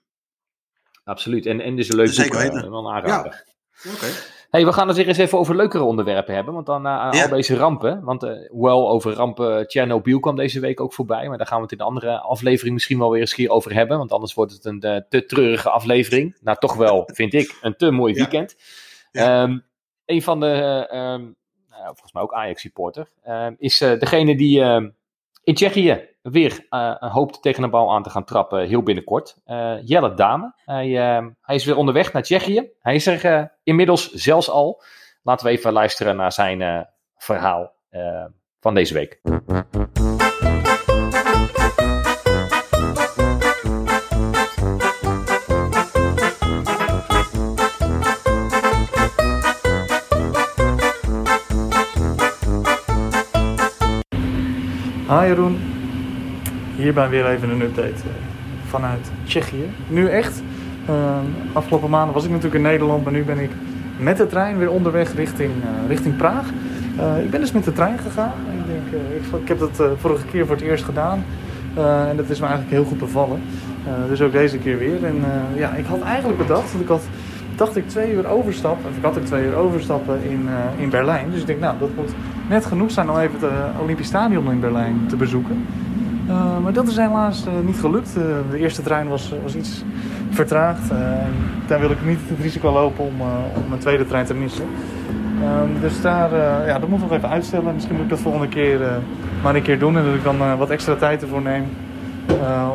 Absoluut. En, en dus een leuk Zeker boek, weten. wel een aanrader. Oké. Hey, we gaan het weer eens even over leukere onderwerpen hebben. Want dan uh, Ja. al deze rampen. Want eh hoewel over rampen Tsjernobyl kwam deze week ook voorbij. Maar daar gaan we het in de andere aflevering misschien wel weer eens keer over hebben. Want anders wordt het een eh, te treurige aflevering. Nou, toch wel, vind ik, een te mooi Ja. weekend. Ja. Ehm, een van de, eh, ehm, volgens mij ook Ajax-supporter, ehm, is eh, degene die in Tsjechië weer eh, hoopt tegen een bal aan te gaan trappen heel binnenkort. Eh, Jelle Dame. Hij, hij is weer onderweg naar Tsjechië. Hij is er eh, inmiddels zelfs al. Laten we even luisteren naar zijn eh, verhaal eh, van deze week. Hi Jeroen, hierbij weer even een update eh, vanuit Tsjechië. Nu echt. Ehm, afgelopen maanden was ik natuurlijk in Nederland, maar nu ben ik met de trein weer onderweg richting, eh, richting Praag. Eh, ik ben dus met de trein gegaan. Ik, denk, ik, ik heb dat vorige keer voor het eerst gedaan en dat is me eigenlijk heel goed bevallen. Dus ook deze keer weer. En ja, ik had eigenlijk bedacht, want ik had, dacht ik twee uur overstappen, of ik had ik twee uur overstappen in, in Berlijn. Dus ik denk, nou, dat moet net genoeg zijn om even het eh, Olympisch Stadion in Berlijn te bezoeken. Eh, maar dat is helaas eh, niet gelukt. De eerste trein was, was iets vertraagd. Daar wil ik niet het risico lopen om, om mijn tweede trein te missen. Ehm, dus daar, ja, dat moet nog even uitstellen. Misschien moet ik dat volgende keer maar een keer doen. En dat ik dan wat extra tijd ervoor neem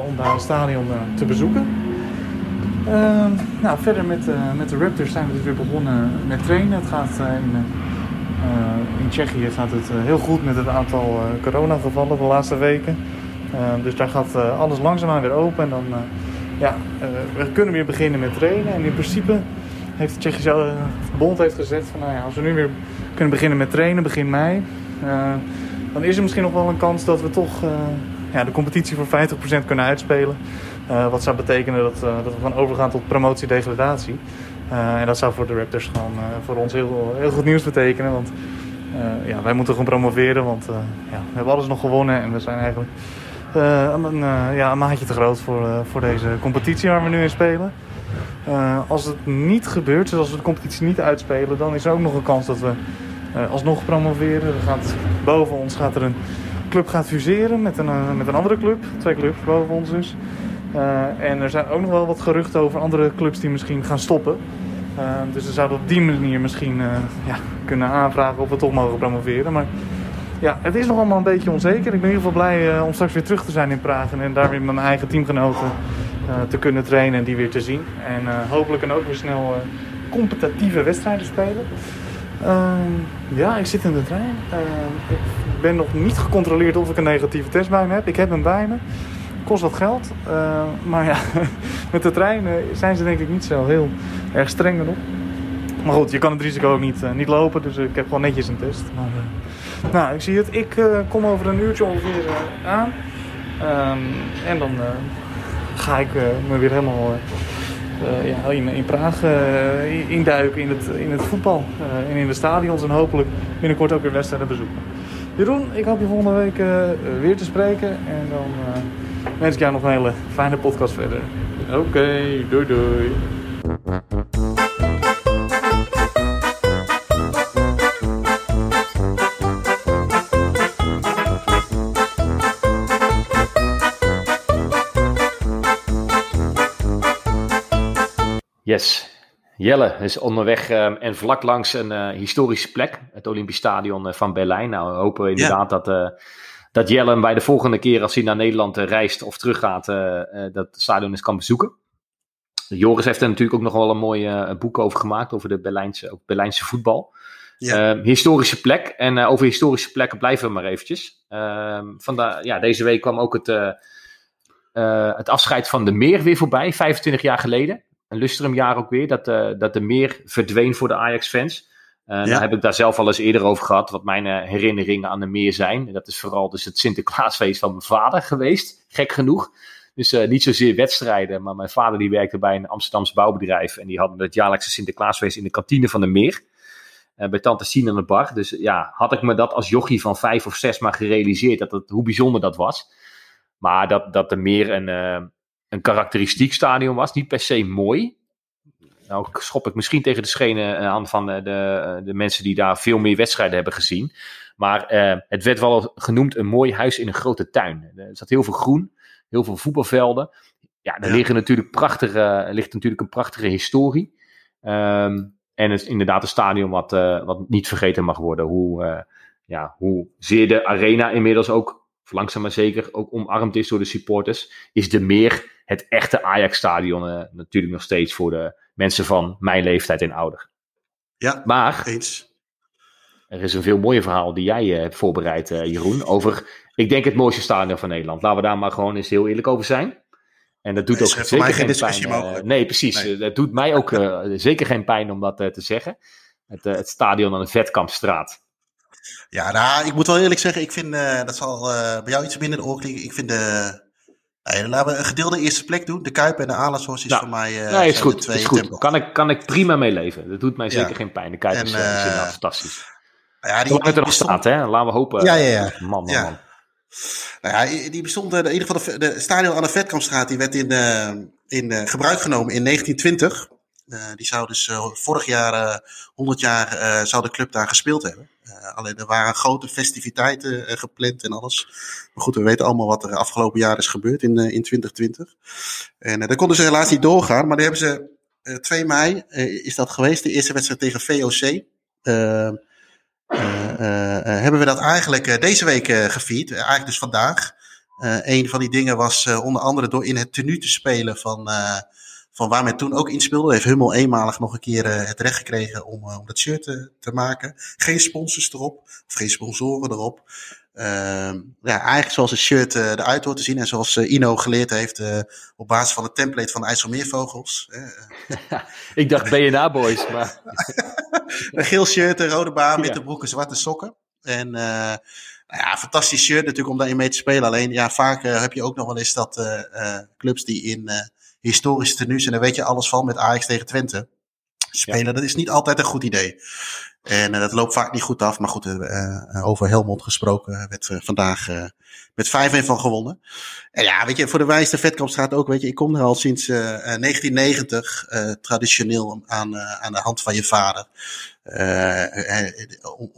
om daar het stadion te bezoeken. Ehm, nou, verder met, met de Raptors zijn we dus weer begonnen met trainen. Het gaat in, in Tsjechië gaat het eh, heel goed met het aantal eh, coronagevallen de laatste weken. Dus daar gaat eh, alles langzaamaan weer open. En dan, eh, ja, eh, we kunnen weer beginnen met trainen. En in principe heeft de Tsjechische eh, bond heeft gezegd van, nou ja, als we nu weer kunnen beginnen met trainen, begin mei, eh, dan is er misschien nog wel een kans dat we toch eh, ja, de competitie voor 50% kunnen uitspelen. Eh, wat zou betekenen dat, eh, dat we gaan overgaan tot promotie-degradatie. Eh, en dat zou voor de Raptors gewoon eh, voor ons heel, heel goed nieuws betekenen. Want eh, ja, wij moeten gewoon promoveren, want ja, we hebben alles nog gewonnen en we zijn eigenlijk een, ja, een maatje te groot voor, voor deze competitie waar we nu in spelen. Als het niet gebeurt, dus als we de competitie niet uitspelen, dan is er ook nog een kans dat we alsnog promoveren. Er gaat, boven ons gaat er een club gaat fuseren met een, met een andere club. Twee clubs boven ons dus. Eh, en er zijn ook nog wel wat geruchten over andere clubs die misschien gaan stoppen. Eh, dus we zouden op die manier misschien eh, ja, kunnen aanvragen of we toch mogen promoveren. Maar ja, het is nog allemaal een beetje onzeker. Ik ben in ieder geval blij om straks weer terug te zijn in Praag. En, daar weer met mijn eigen teamgenoten te kunnen trainen en die weer te zien. En hopelijk en ook weer snel competitieve wedstrijden spelen. Ehm, ja, ik zit in de trein. Ehm, ik ben nog niet gecontroleerd of ik een negatieve test bij me heb. Ik heb hem bij me. Kost wat geld. Ehm, maar ja, met de trein eh, zijn ze denk ik niet zo heel erg streng erop. Maar goed, je kan het risico ook niet, eh, niet lopen. Dus ik heb gewoon netjes een test. Maar, eh, nou, ik zie het. Ik eh, kom over een uurtje ongeveer eh, aan. Ehm, en dan eh, ga ik eh, me weer helemaal eh, eh, ja, in, in Praag eh, induiken in het, in het voetbal. eh, en in de stadions en hopelijk binnenkort ook weer wedstrijden bezoeken. Jeroen, ik hoop je volgende week eh, weer te spreken. En dan eh, wens ik jou nog een hele fijne podcast verder. Oké, doei doei. Yes. Jelle is onderweg ehm, en vlak langs een eh, historische plek, het Olympisch Stadion eh, van Berlijn. Nou, we hopen inderdaad dat, eh, dat Jelle hem bij de volgende keer als hij naar Nederland eh, reist of teruggaat, eh, eh, dat stadion eens kan bezoeken. Joris heeft er natuurlijk ook nog wel een mooi boek over gemaakt, over de Berlijnse, ook Berlijnse voetbal. Ja. Ehm, historische plek. En over historische plekken blijven we maar eventjes. Ehm vanda- ja, deze week kwam ook het, het afscheid van de Meer weer voorbij, 25 jaar geleden. Een lustrumjaar ook weer, dat, dat de Meer verdween voor de Ajax-fans. Eh Nou heb ik daar zelf al eens eerder over gehad, wat mijn eh, herinneringen aan de Meer zijn. En dat is vooral dus het Sinterklaasfeest van mijn vader geweest, gek genoeg. Dus eh, niet zozeer wedstrijden, maar mijn vader die werkte bij een Amsterdamse bouwbedrijf. En die hadden het jaarlijkse Sinterklaasfeest in de kantine van de Meer. bij tante Sien aan de bar. Dus ja, had ik me dat als jochie van vijf of zes maar gerealiseerd, dat het, hoe bijzonder dat was. Maar dat, dat de Meer een, een karakteristiek stadion was. Niet per se mooi. Nou schop ik misschien tegen de schenen aan van de, de, de, mensen die daar veel meer wedstrijden hebben gezien. Maar het werd wel genoemd een mooi huis in een grote tuin. Er zat heel veel groen, heel veel voetbalvelden. Ja, er Liggen natuurlijk prachtige, ligt natuurlijk een prachtige historie. Um, en het is inderdaad een stadion wat, uh, wat niet vergeten mag worden. Hoe, uh, ja, hoe zeer de arena inmiddels ook, langzaam maar zeker, ook omarmd is door de supporters. Is de meer het echte Ajax-stadion uh, natuurlijk nog steeds voor de mensen van mijn leeftijd en ouder. Ja, maar eens. er is een veel mooier verhaal die jij hebt voorbereid, Jeroen. Over, ik denk, het mooiste stadion van Nederland. Laten we daar maar gewoon eens heel eerlijk over zijn. En dat doet ook zeker mij geen, pijn. Eh, mogelijk. nee, precies. Nee. Dat doet mij ook uh, zeker geen pijn om dat te zeggen. Het, het, stadion aan de Vetkampstraat. Ja, nou, ik moet wel eerlijk zeggen, ik vind, dat zal bij jou iets minder de oor klinken. Ik vind de, laten we een gedeelde eerste plek doen. De Kuip en de Alassos is nou, voor mij nee, is goed, is goed. Kan ik, kan ik prima mee leven. Dat doet mij zeker ja. geen pijn. De Kuip en, is, is inderdaad fantastisch. Ja, die, er nog staat, hè. Laten we hopen. Ja, ja, ja. Man, man, man. Nou ja, die bestond, in ieder geval de, de stadion aan de Vetkampstraat, die werd in, uh, in uh, gebruik genomen in 1920. Uh, die zou dus vorig jaar, 100 jaar, zou de club daar gespeeld hebben. alleen er waren grote festiviteiten gepland en alles. Maar goed, we weten allemaal wat er afgelopen jaar is gebeurd in, in 2020. En daar konden ze helaas niet doorgaan, maar daar hebben ze 2 mei is dat geweest, de eerste wedstrijd tegen VOC. Uh, uh, hebben we dat eigenlijk deze week gevierd. eigenlijk dus vandaag. een van die dingen was onder andere door in het tenue te spelen van, van waar men toen ook in speelde. Heeft Hummel eenmalig nog een keer het recht gekregen om, om dat shirt te, te maken. Geen sponsors erop, of geen sponsoren erop. Uh, ja, eigenlijk zoals het shirt eruit hoort te zien. En zoals Ino geleerd heeft op basis van het template van de IJsselmeervogels. Ik dacht BNA Boys, maar... een geel shirt, een rode baan, witte broeken, zwarte sokken. En nou ja, fantastisch shirt natuurlijk om daarin mee te spelen. Alleen ja, vaak heb je ook nog wel eens dat clubs die in historische tenues, en daar weet je alles van met Ajax tegen Twente, spelen. Ja. Dat is niet altijd een goed idee. En uh, dat loopt vaak niet goed af. Maar goed, uh, over Helmond gesproken werd vandaag met 5-1 van gewonnen. En ja, weet je, voor de wijste Vetkampstraat ook, weet je, ik kom er al sinds 1990 traditioneel aan, aan de hand van je vader. er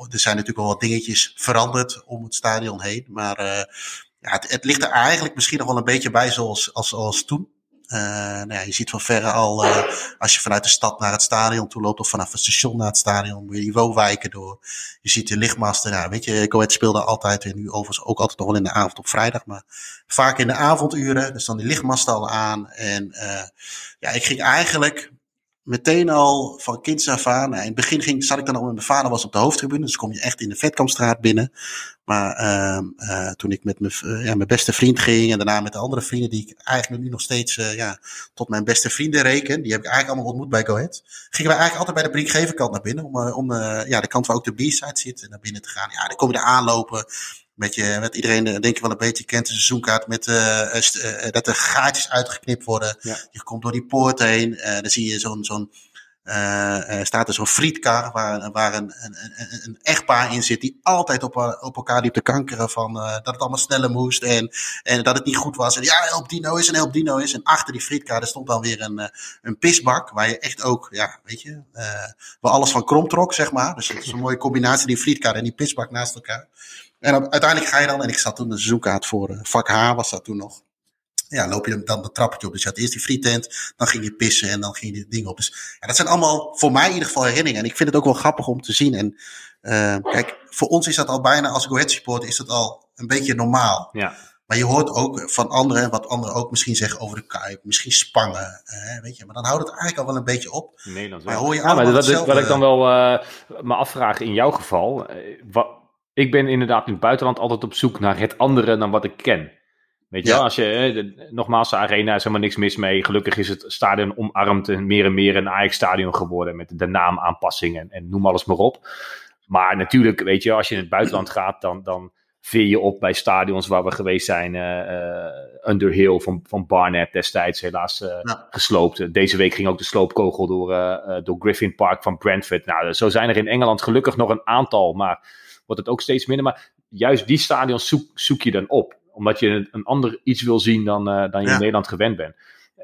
zijn natuurlijk wel wat dingetjes veranderd om het stadion heen. Maar ja, het, het, ligt er eigenlijk misschien nog wel een beetje bij zoals als, als toen. Uh, nou ja, je ziet van verre al, uh, als je vanuit de stad naar het stadion toe loopt, of vanaf het station naar het stadion, moet je die door. Je ziet de lichtmasten. Nou, weet je, Coët speelde altijd, en nu overigens ook altijd nog wel in de avond op vrijdag, maar vaak in de avonduren. Dus dan die lichtmasten al aan. En uh, ja, ik ging eigenlijk meteen al van kinds af aan. In het begin ging, zat ik dan al met mijn vader was op de hoofdtribune. Dus kom je echt in de Vetkampstraat binnen. Maar uh, uh, toen ik met mijn, uh, ja, mijn beste vriend ging en daarna met de andere vrienden die ik eigenlijk nu nog steeds ja, tot mijn beste vrienden reken. Die heb ik eigenlijk allemaal ontmoet bij Go Ahead. Gingen we eigenlijk altijd bij de Brinkgeverkant naar binnen. Om, om ja, de kant waar ook de B-side zit naar binnen te gaan. Ja, dan kom je er aanlopen. Met, je, met iedereen, denk ik wel een beetje kent, de seizoenkaart met dat er gaatjes uitgeknipt worden. Ja. Je komt door die poort heen. dan zie je zo'n zo'n uh, staat er zo'n frietkar waar, waar een, een, een, een, echtpaar in zit die altijd op, op elkaar liep te kankeren van uh, dat het allemaal sneller moest en, en dat het niet goed was. En ja, help Dino is en help Dino is. En achter die frietkar stond dan weer een, een pisbak waar je echt ook, ja, weet je, uh, waar alles van krom trok, zeg maar. Dus het is een mooie combinatie, die frietkar en die pisbak naast elkaar. En op, uiteindelijk ga je dan, en ik zat toen een seizoenkaart voor vak H was dat toen nog ja, loop je dan de trappetje op. Dus je had eerst die frietent, dan ging je pissen en dan ging je die dingen op. Dus ja, dat zijn allemaal voor mij in ieder geval herinneringen. En ik vind het ook wel grappig om te zien. En uh, kijk, voor ons is dat al bijna, als Go Ahead supporter, is dat al een beetje normaal. Ja. Maar je hoort ook van anderen, wat anderen ook misschien zeggen over de kuip, misschien spangen, hè, weet je. Maar dan houdt het eigenlijk al wel een beetje op. Nederlands maar hoor je ja, maar dat is wat ik dan wel uh, me afvraag in jouw geval. wat, ik ben inderdaad in het buitenland altijd op zoek naar het andere dan wat ik ken. Weet je als je, de, nogmaals, de arena is helemaal niks mis mee. Gelukkig is het stadion omarmd en meer en meer een Ajax-stadion geworden met de naamaanpassingen en, en noem alles maar op. Maar natuurlijk, weet je, als je in het buitenland gaat, dan, dan veer je op bij stadions waar we geweest zijn. Uh, Underhill van, van Barnet destijds helaas uh, ja. gesloopt. Deze week ging ook de sloopkogel door, uh, door Griffin Park van Brentford. Nou, zo zijn er in Engeland gelukkig nog een aantal, maar wordt het ook steeds minder. Maar juist die stadions zoek, zoek je dan op omdat je een, ander iets wil zien dan, dan je in Nederland gewend bent.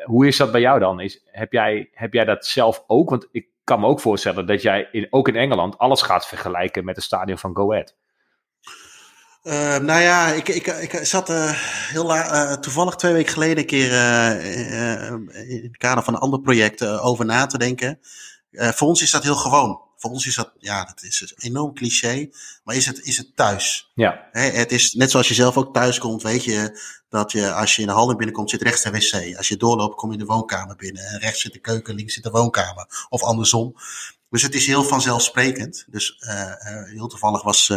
Hoe is dat bij jou dan? Is, heb, jij, heb jij dat zelf ook? Want ik kan me ook voorstellen dat jij in, ook in Engeland alles gaat vergelijken met het stadion van Go Ahead. Uh, nou ja, ik, ik, ik zat uh, heel uh, toevallig twee weken geleden een keer in het kader van een ander project over na te denken. voor ons is dat heel gewoon. Voor ons is dat, ja, dat is een enorm cliché, maar is het, is het thuis. Ja. Het is net zoals je zelf ook thuis komt, weet je dat je als je in de hal binnenkomt, zit rechts de wc. Als je doorloopt, kom je in de woonkamer binnen. En rechts zit de keuken, links zit de woonkamer. Of andersom. Dus het is heel vanzelfsprekend. Dus heel toevallig was,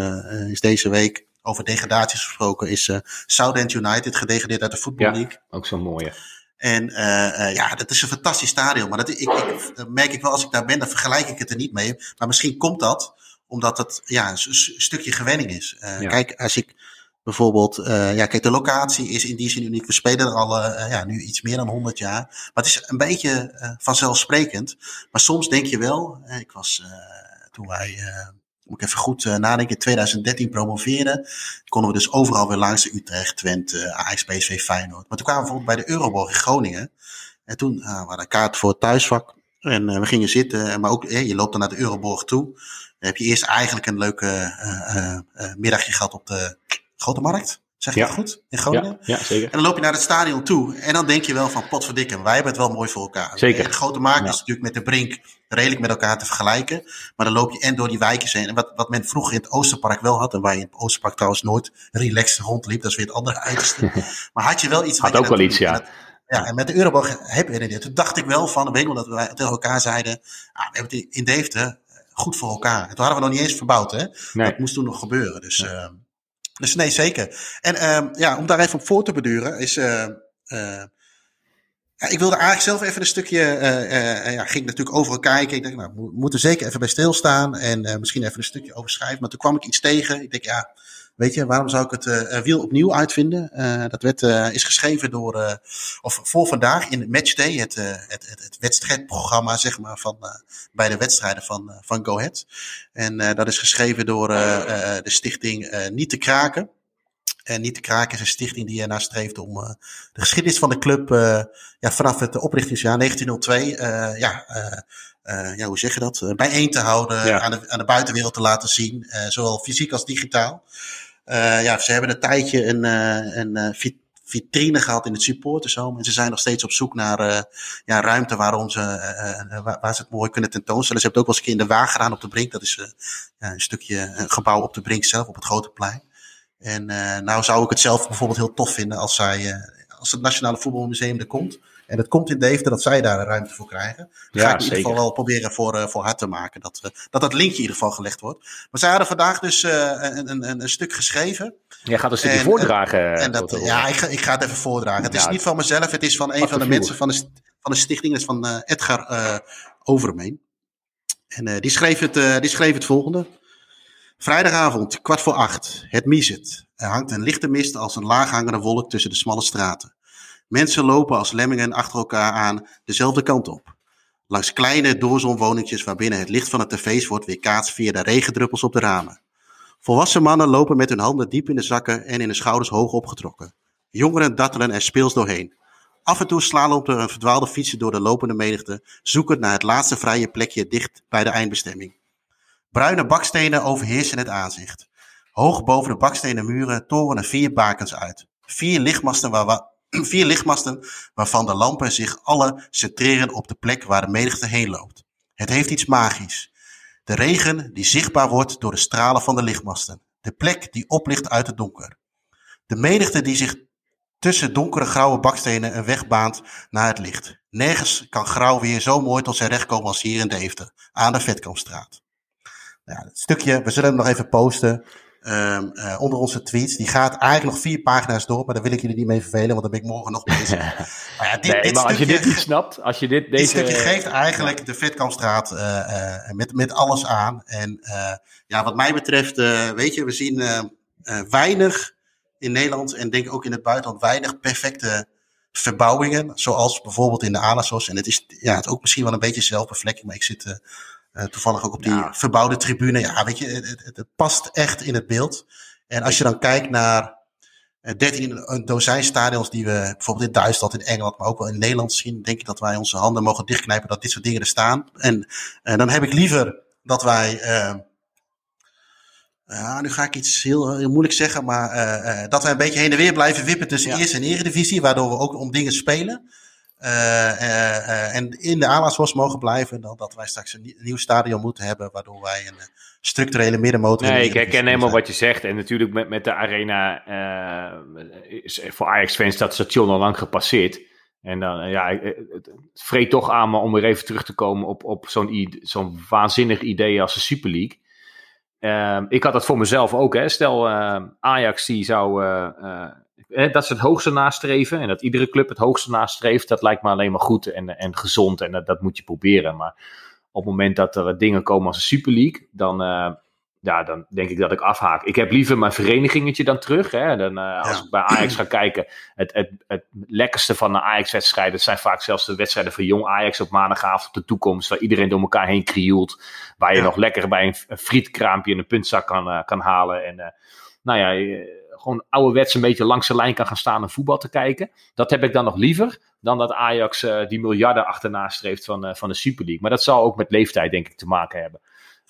is deze week over degradaties gesproken, is Southend United gedegradeerd uit de Football League. Ja, ook zo'n mooie. En uh, ja, dat is een fantastisch stadion. Maar dat, ik, ik, merk ik wel, als ik daar ben, dan vergelijk ik het er niet mee. Maar misschien komt dat omdat het ja, een, stukje gewenning is. Uh, ja. Kijk, als ik bijvoorbeeld, ja, kijk, de locatie is in die zin uniek. We spelen er al ja, nu iets meer dan 100 jaar. Maar het is een beetje vanzelfsprekend. Maar soms denk je wel, ik was toen wij moet ik even goed uh, nadenken, in 2013 promoveerden, konden we dus overal weer langs de Utrecht, Twente, Ajax, PSV, Feyenoord. Maar toen kwamen we bijvoorbeeld bij de Euroborg in Groningen. En toen uh, we hadden kaart voor het thuisvak. En uh, we gingen zitten, maar ook je loopt dan naar de Euroborg toe. Dan heb je eerst eigenlijk een leuke middagje gehad op de Grote Markt. Zeg je ja. dat goed? In Groningen? Ja, ja, zeker. En dan loop je naar het stadion toe. En dan denk je wel van, potverdikke, wij hebben het wel mooi voor elkaar. Zeker. De grote markt is natuurlijk met de Brink redelijk met elkaar te vergelijken. Maar dan loop je en door die wijken heen. En wat, wat men vroeger in het Oosterpark wel had, en waar je in het Oosterpark trouwens nooit relaxed rondliep, dat is weer het andere uiterste. maar had je wel iets... Had ook wel iets, ja. Ja, en met de Euroborg heb je dit. Toen dacht ik wel van, weet dat wij tegen elkaar zeiden, ah, we hebben het in Deventer goed voor elkaar. En toen hadden we nog niet eens verbouwd, hè. Nee. Dat moest toen nog gebeuren. Dus... Uh, dus nee, zeker. En uh, ja, om daar even op voor te beduren, is. Uh, uh, ja, ik wilde eigenlijk zelf even een stukje. ja, ging natuurlijk overal kijken. Ik dacht, nou, we moeten zeker even bij stilstaan. En misschien even een stukje over schrijven. Maar toen kwam ik iets tegen. Ik denk, ja, weet je, waarom zou ik het wiel opnieuw uitvinden? dat werd, is geschreven door. of voor vandaag in Matchday, het, het, het, het wedstrijdprogramma, zeg maar, van, bij de wedstrijden van, van Go Ahead. En dat is geschreven door de stichting Niet te Kraken. En Niet te Kraken is een stichting die ernaar streeft om de geschiedenis van de club ja, vanaf het oprichtingsjaar 1902, uh, ja, ja, hoe zeg je dat, bijeen te houden, Ja. aan, de, aan de buitenwereld te laten zien, zowel fysiek als digitaal. Ja, ze hebben een tijdje een, een vitrine gehad in het supportershome. En ze zijn nog steeds op zoek naar ja, ruimte waarom ze, waar, waar, ze het mooi kunnen tentoonstellen. Ze hebben het ook wel eens een keer in de Waag gedaan op de Brink. Dat is een stukje gebouw op de Brink zelf, op het Grote Plein. En nou zou ik het zelf bijvoorbeeld heel tof vinden als, zij, als het Nationale Voetbalmuseum er komt. En het komt in Deventer dat zij daar een ruimte voor krijgen. Ja, ga ik in ieder geval wel proberen voor, voor haar te maken. Dat, we, dat dat linkje in ieder geval gelegd wordt. Maar zij hadden vandaag dus een, een, een stuk geschreven. Jij gaat een stukje En- voordragen. En dat, ja, ik ga, ik ga het even voordragen. Het is niet van mezelf, het is van een van de mensen van de, van de stichting. Dat is van eh, Edgar eh Overmeen. En eh, die, schreef het, eh, die schreef het volgende. Vrijdagavond, kwart voor acht, het miezet. Er hangt een lichte mist als een laaghangende wolk tussen de smalle straten. Mensen lopen als lemmingen achter elkaar aan dezelfde kant op. Langs kleine doorzonwoningjes waarbinnen het licht van de tv's wordt weerkaatst via de regendruppels op de ramen. Volwassen mannen lopen met hun handen diep in de zakken en in de schouders hoog opgetrokken. Jongeren dattelen er speels doorheen. Af en toe slalomt er een verdwaalde fietser door de lopende menigte, zoekend naar het laatste vrije plekje dicht bij de eindbestemming. Bruine bakstenen overheersen het aanzicht. Hoog boven de bakstenen muren torenen vier bakens uit. Vier lichtmasten, waar, wa- vier lichtmasten waarvan de lampen zich alle centreren op de plek waar de menigte heen loopt. Het heeft iets magisch. De regen die zichtbaar wordt door de stralen van de lichtmasten. De plek die oplicht uit het donker. De menigte die zich tussen donkere grauwe bakstenen een weg baant naar het licht. Nergens kan grauw weer zo mooi tot zijn recht komen als hier in Deventer, aan de Vetkampstraat. Nou, het stukje, we zullen hem nog even posten ehm, eh, onder onze tweets. Die gaat eigenlijk nog vier pagina's door, maar daar wil ik jullie niet mee vervelen, want dan ben ik morgen nog bezig. Maar ja, dit, nee, dit maar als je dit niet snapt, als je dit, dit deze... stukje geeft eigenlijk de Vetkampstraat eh, eh, met, met alles aan. En ja, wat mij betreft, weet je, we zien weinig in Nederland en denk ook in het buitenland weinig perfecte verbouwingen. Zoals bijvoorbeeld in de Alasos. En het is, ja, het is ook misschien wel een beetje zelfbevlekking, maar ik zit eh, eh, toevallig ook op die Ja. verbouwde tribune. Ja, weet je, het, het, het past echt in het beeld. En als je dan kijkt naar 13 in een dozijn stadions die we bijvoorbeeld in Duitsland, in Engeland, maar ook wel in Nederland zien, denk ik dat wij onze handen mogen dichtknijpen dat dit soort dingen er staan. En dan heb ik liever dat wij ja, nu ga ik iets heel, heel moeilijk zeggen, maar uh, dat we een beetje heen en weer blijven wippen tussen eerste en eredivisie, waardoor we ook om dingen spelen. Uh, en in de aanlaagsbos mogen blijven, dan dat wij straks een nieuw stadion moeten hebben, waardoor wij een structurele middenmotor Nee, ik herken helemaal wat je zegt. En natuurlijk met, met de arena is voor Ajax-fans dat station al lang gepasseerd. En dan, ja, het vreet toch aan me om weer even terug te komen op, op zo'n zo'n waanzinnig idee als de Super League. Ehm, ik had dat voor mezelf ook. Hè. Stel, uh, Ajax die zou. Uh, dat ze het hoogste nastreven. En dat iedere club het hoogste nastreeft. Dat lijkt me alleen maar goed en, en gezond. En dat, dat moet je proberen. Maar op het moment dat er dingen komen als een Super League. Dan, ja, dan denk ik dat ik afhaak. Ik heb liever mijn verenigingetje dan terug. Hè. Dan, uh, als ik bij Ajax ga kijken, het, het, het lekkerste van de Ajax-wedstrijden zijn vaak zelfs de wedstrijden van jong Ajax op maandagavond op de toekomst, waar iedereen door elkaar heen krioelt, waar je nog lekker bij een, een frietkraampje en een puntzak kan, uh, kan halen. En uh, nou ja, gewoon ouderwets een beetje langs de lijn kan gaan staan en voetbal te kijken. Dat heb ik dan nog liever dan dat Ajax die miljarden achterna streeft van, van de Super League. Maar dat zal ook met leeftijd denk ik te maken hebben.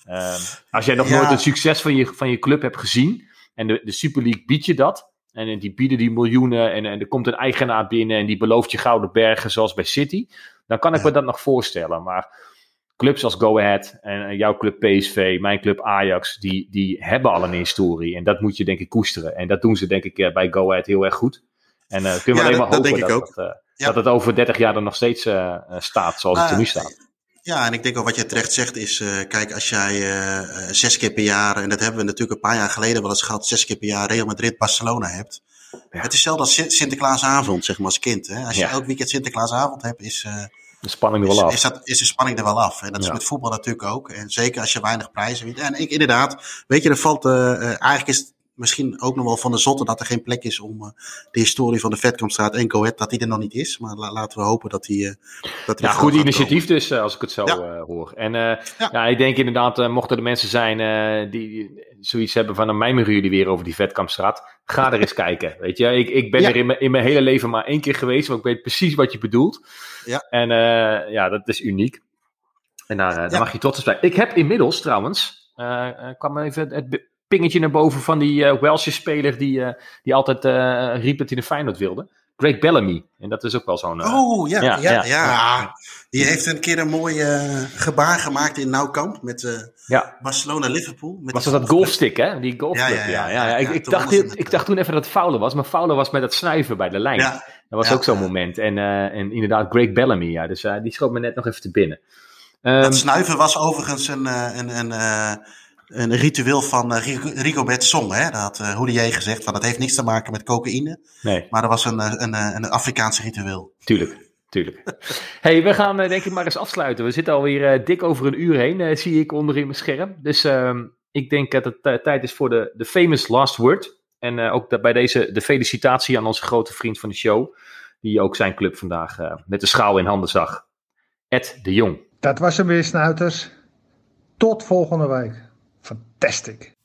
Um, als jij nog nooit het succes van je, van je club hebt gezien en de, de Super League biedt je dat, en die bieden die miljoenen en, en er komt een eigenaar binnen en die belooft je gouden bergen zoals bij City, dan kan ik me dat nog voorstellen. Maar clubs als Go Ahead en jouw club PSV, mijn club Ajax, die, die hebben al een historie en dat moet je denk ik koesteren. En dat doen ze denk ik eh, bij Go Ahead heel erg goed. En uh, kunnen we alleen maar hopen dat, dat, uh, ja. dat, het over 30 jaar er nog steeds uh, staat zoals het er nu staat. Ja, en ik denk ook wat je terecht zegt is, kijk, als jij zes keer per jaar, en dat hebben we natuurlijk een paar jaar geleden wel eens gehad, zes keer per jaar Real Madrid, Barcelona hebt. Ja. Het is hetzelfde als Sinterklaasavond, zeg maar, als kind. Hè? Als je elk weekend Sinterklaasavond hebt, is, de spanning er wel af. Is, dat, is de spanning er wel af. En dat is met voetbal natuurlijk ook. En zeker als je weinig prijzen wint. En ik, inderdaad, weet je, er valt, eigenlijk is misschien ook nog wel van de zotte dat er geen plek is om uh, de historie van de Vetkampstraat en Coët, dat die er nog niet is. Maar la laten we hopen dat die. Uh, dat ja, goed initiatief komen. dus, als ik het zo ja. hoor. En ja. ja. ik denk inderdaad, mochten er mensen zijn die zoiets hebben van, mij mogen jullie weer over die Vetkampstraat. Ga er eens kijken. Weet je, ik, ik ben er in mijn, in mijn hele leven maar één keer geweest, maar ik weet precies wat je bedoelt. Ja. En ja, dat is uniek. En daar, daar mag je trots op zijn. Ik heb inmiddels trouwens, kwam even het pingetje naar boven van die uh, Welsh speler die, uh, die altijd uh, riep dat hij de Feyenoord wilde. Greg Bellamy. En dat is ook wel zo'n... oh, ja ja, ja, ja, Die heeft een keer een mooi gebaar gemaakt in Noukamp met Barcelona-Liverpool. Was dat dat golfstick, hè? Die golfclub, ja. ja, ja, Ik, ik, dacht, ik dacht toen even dat het Fowler was, maar Fowler was met dat snuiven bij de lijn. Dat was ook zo'n moment. En, en inderdaad, Greg Bellamy, ja. Dus die schoot me net nog even te binnen. Um, dat snuiven was overigens een... een, een een ritueel van uh, Rigobert Song. Hè? Dat had uh, gezegd, van dat heeft niks te maken met cocaïne. Nee. Maar dat was een, eh, een, een, een Afrikaanse ritueel. Tuurlijk, tuurlijk. hey, we gaan denk ik maar eens afsluiten. We zitten alweer uh, dik over een uur heen, zie ik onder in mijn scherm. Dus uh, ik denk dat het tijd is voor de, de famous last word. En ook bij deze de felicitatie aan onze grote vriend van de show. Die ook zijn club vandaag met de schaal in handen zag. Ed de Jong. Dat was hem weer, snuiters. Tot volgende week. fantastic.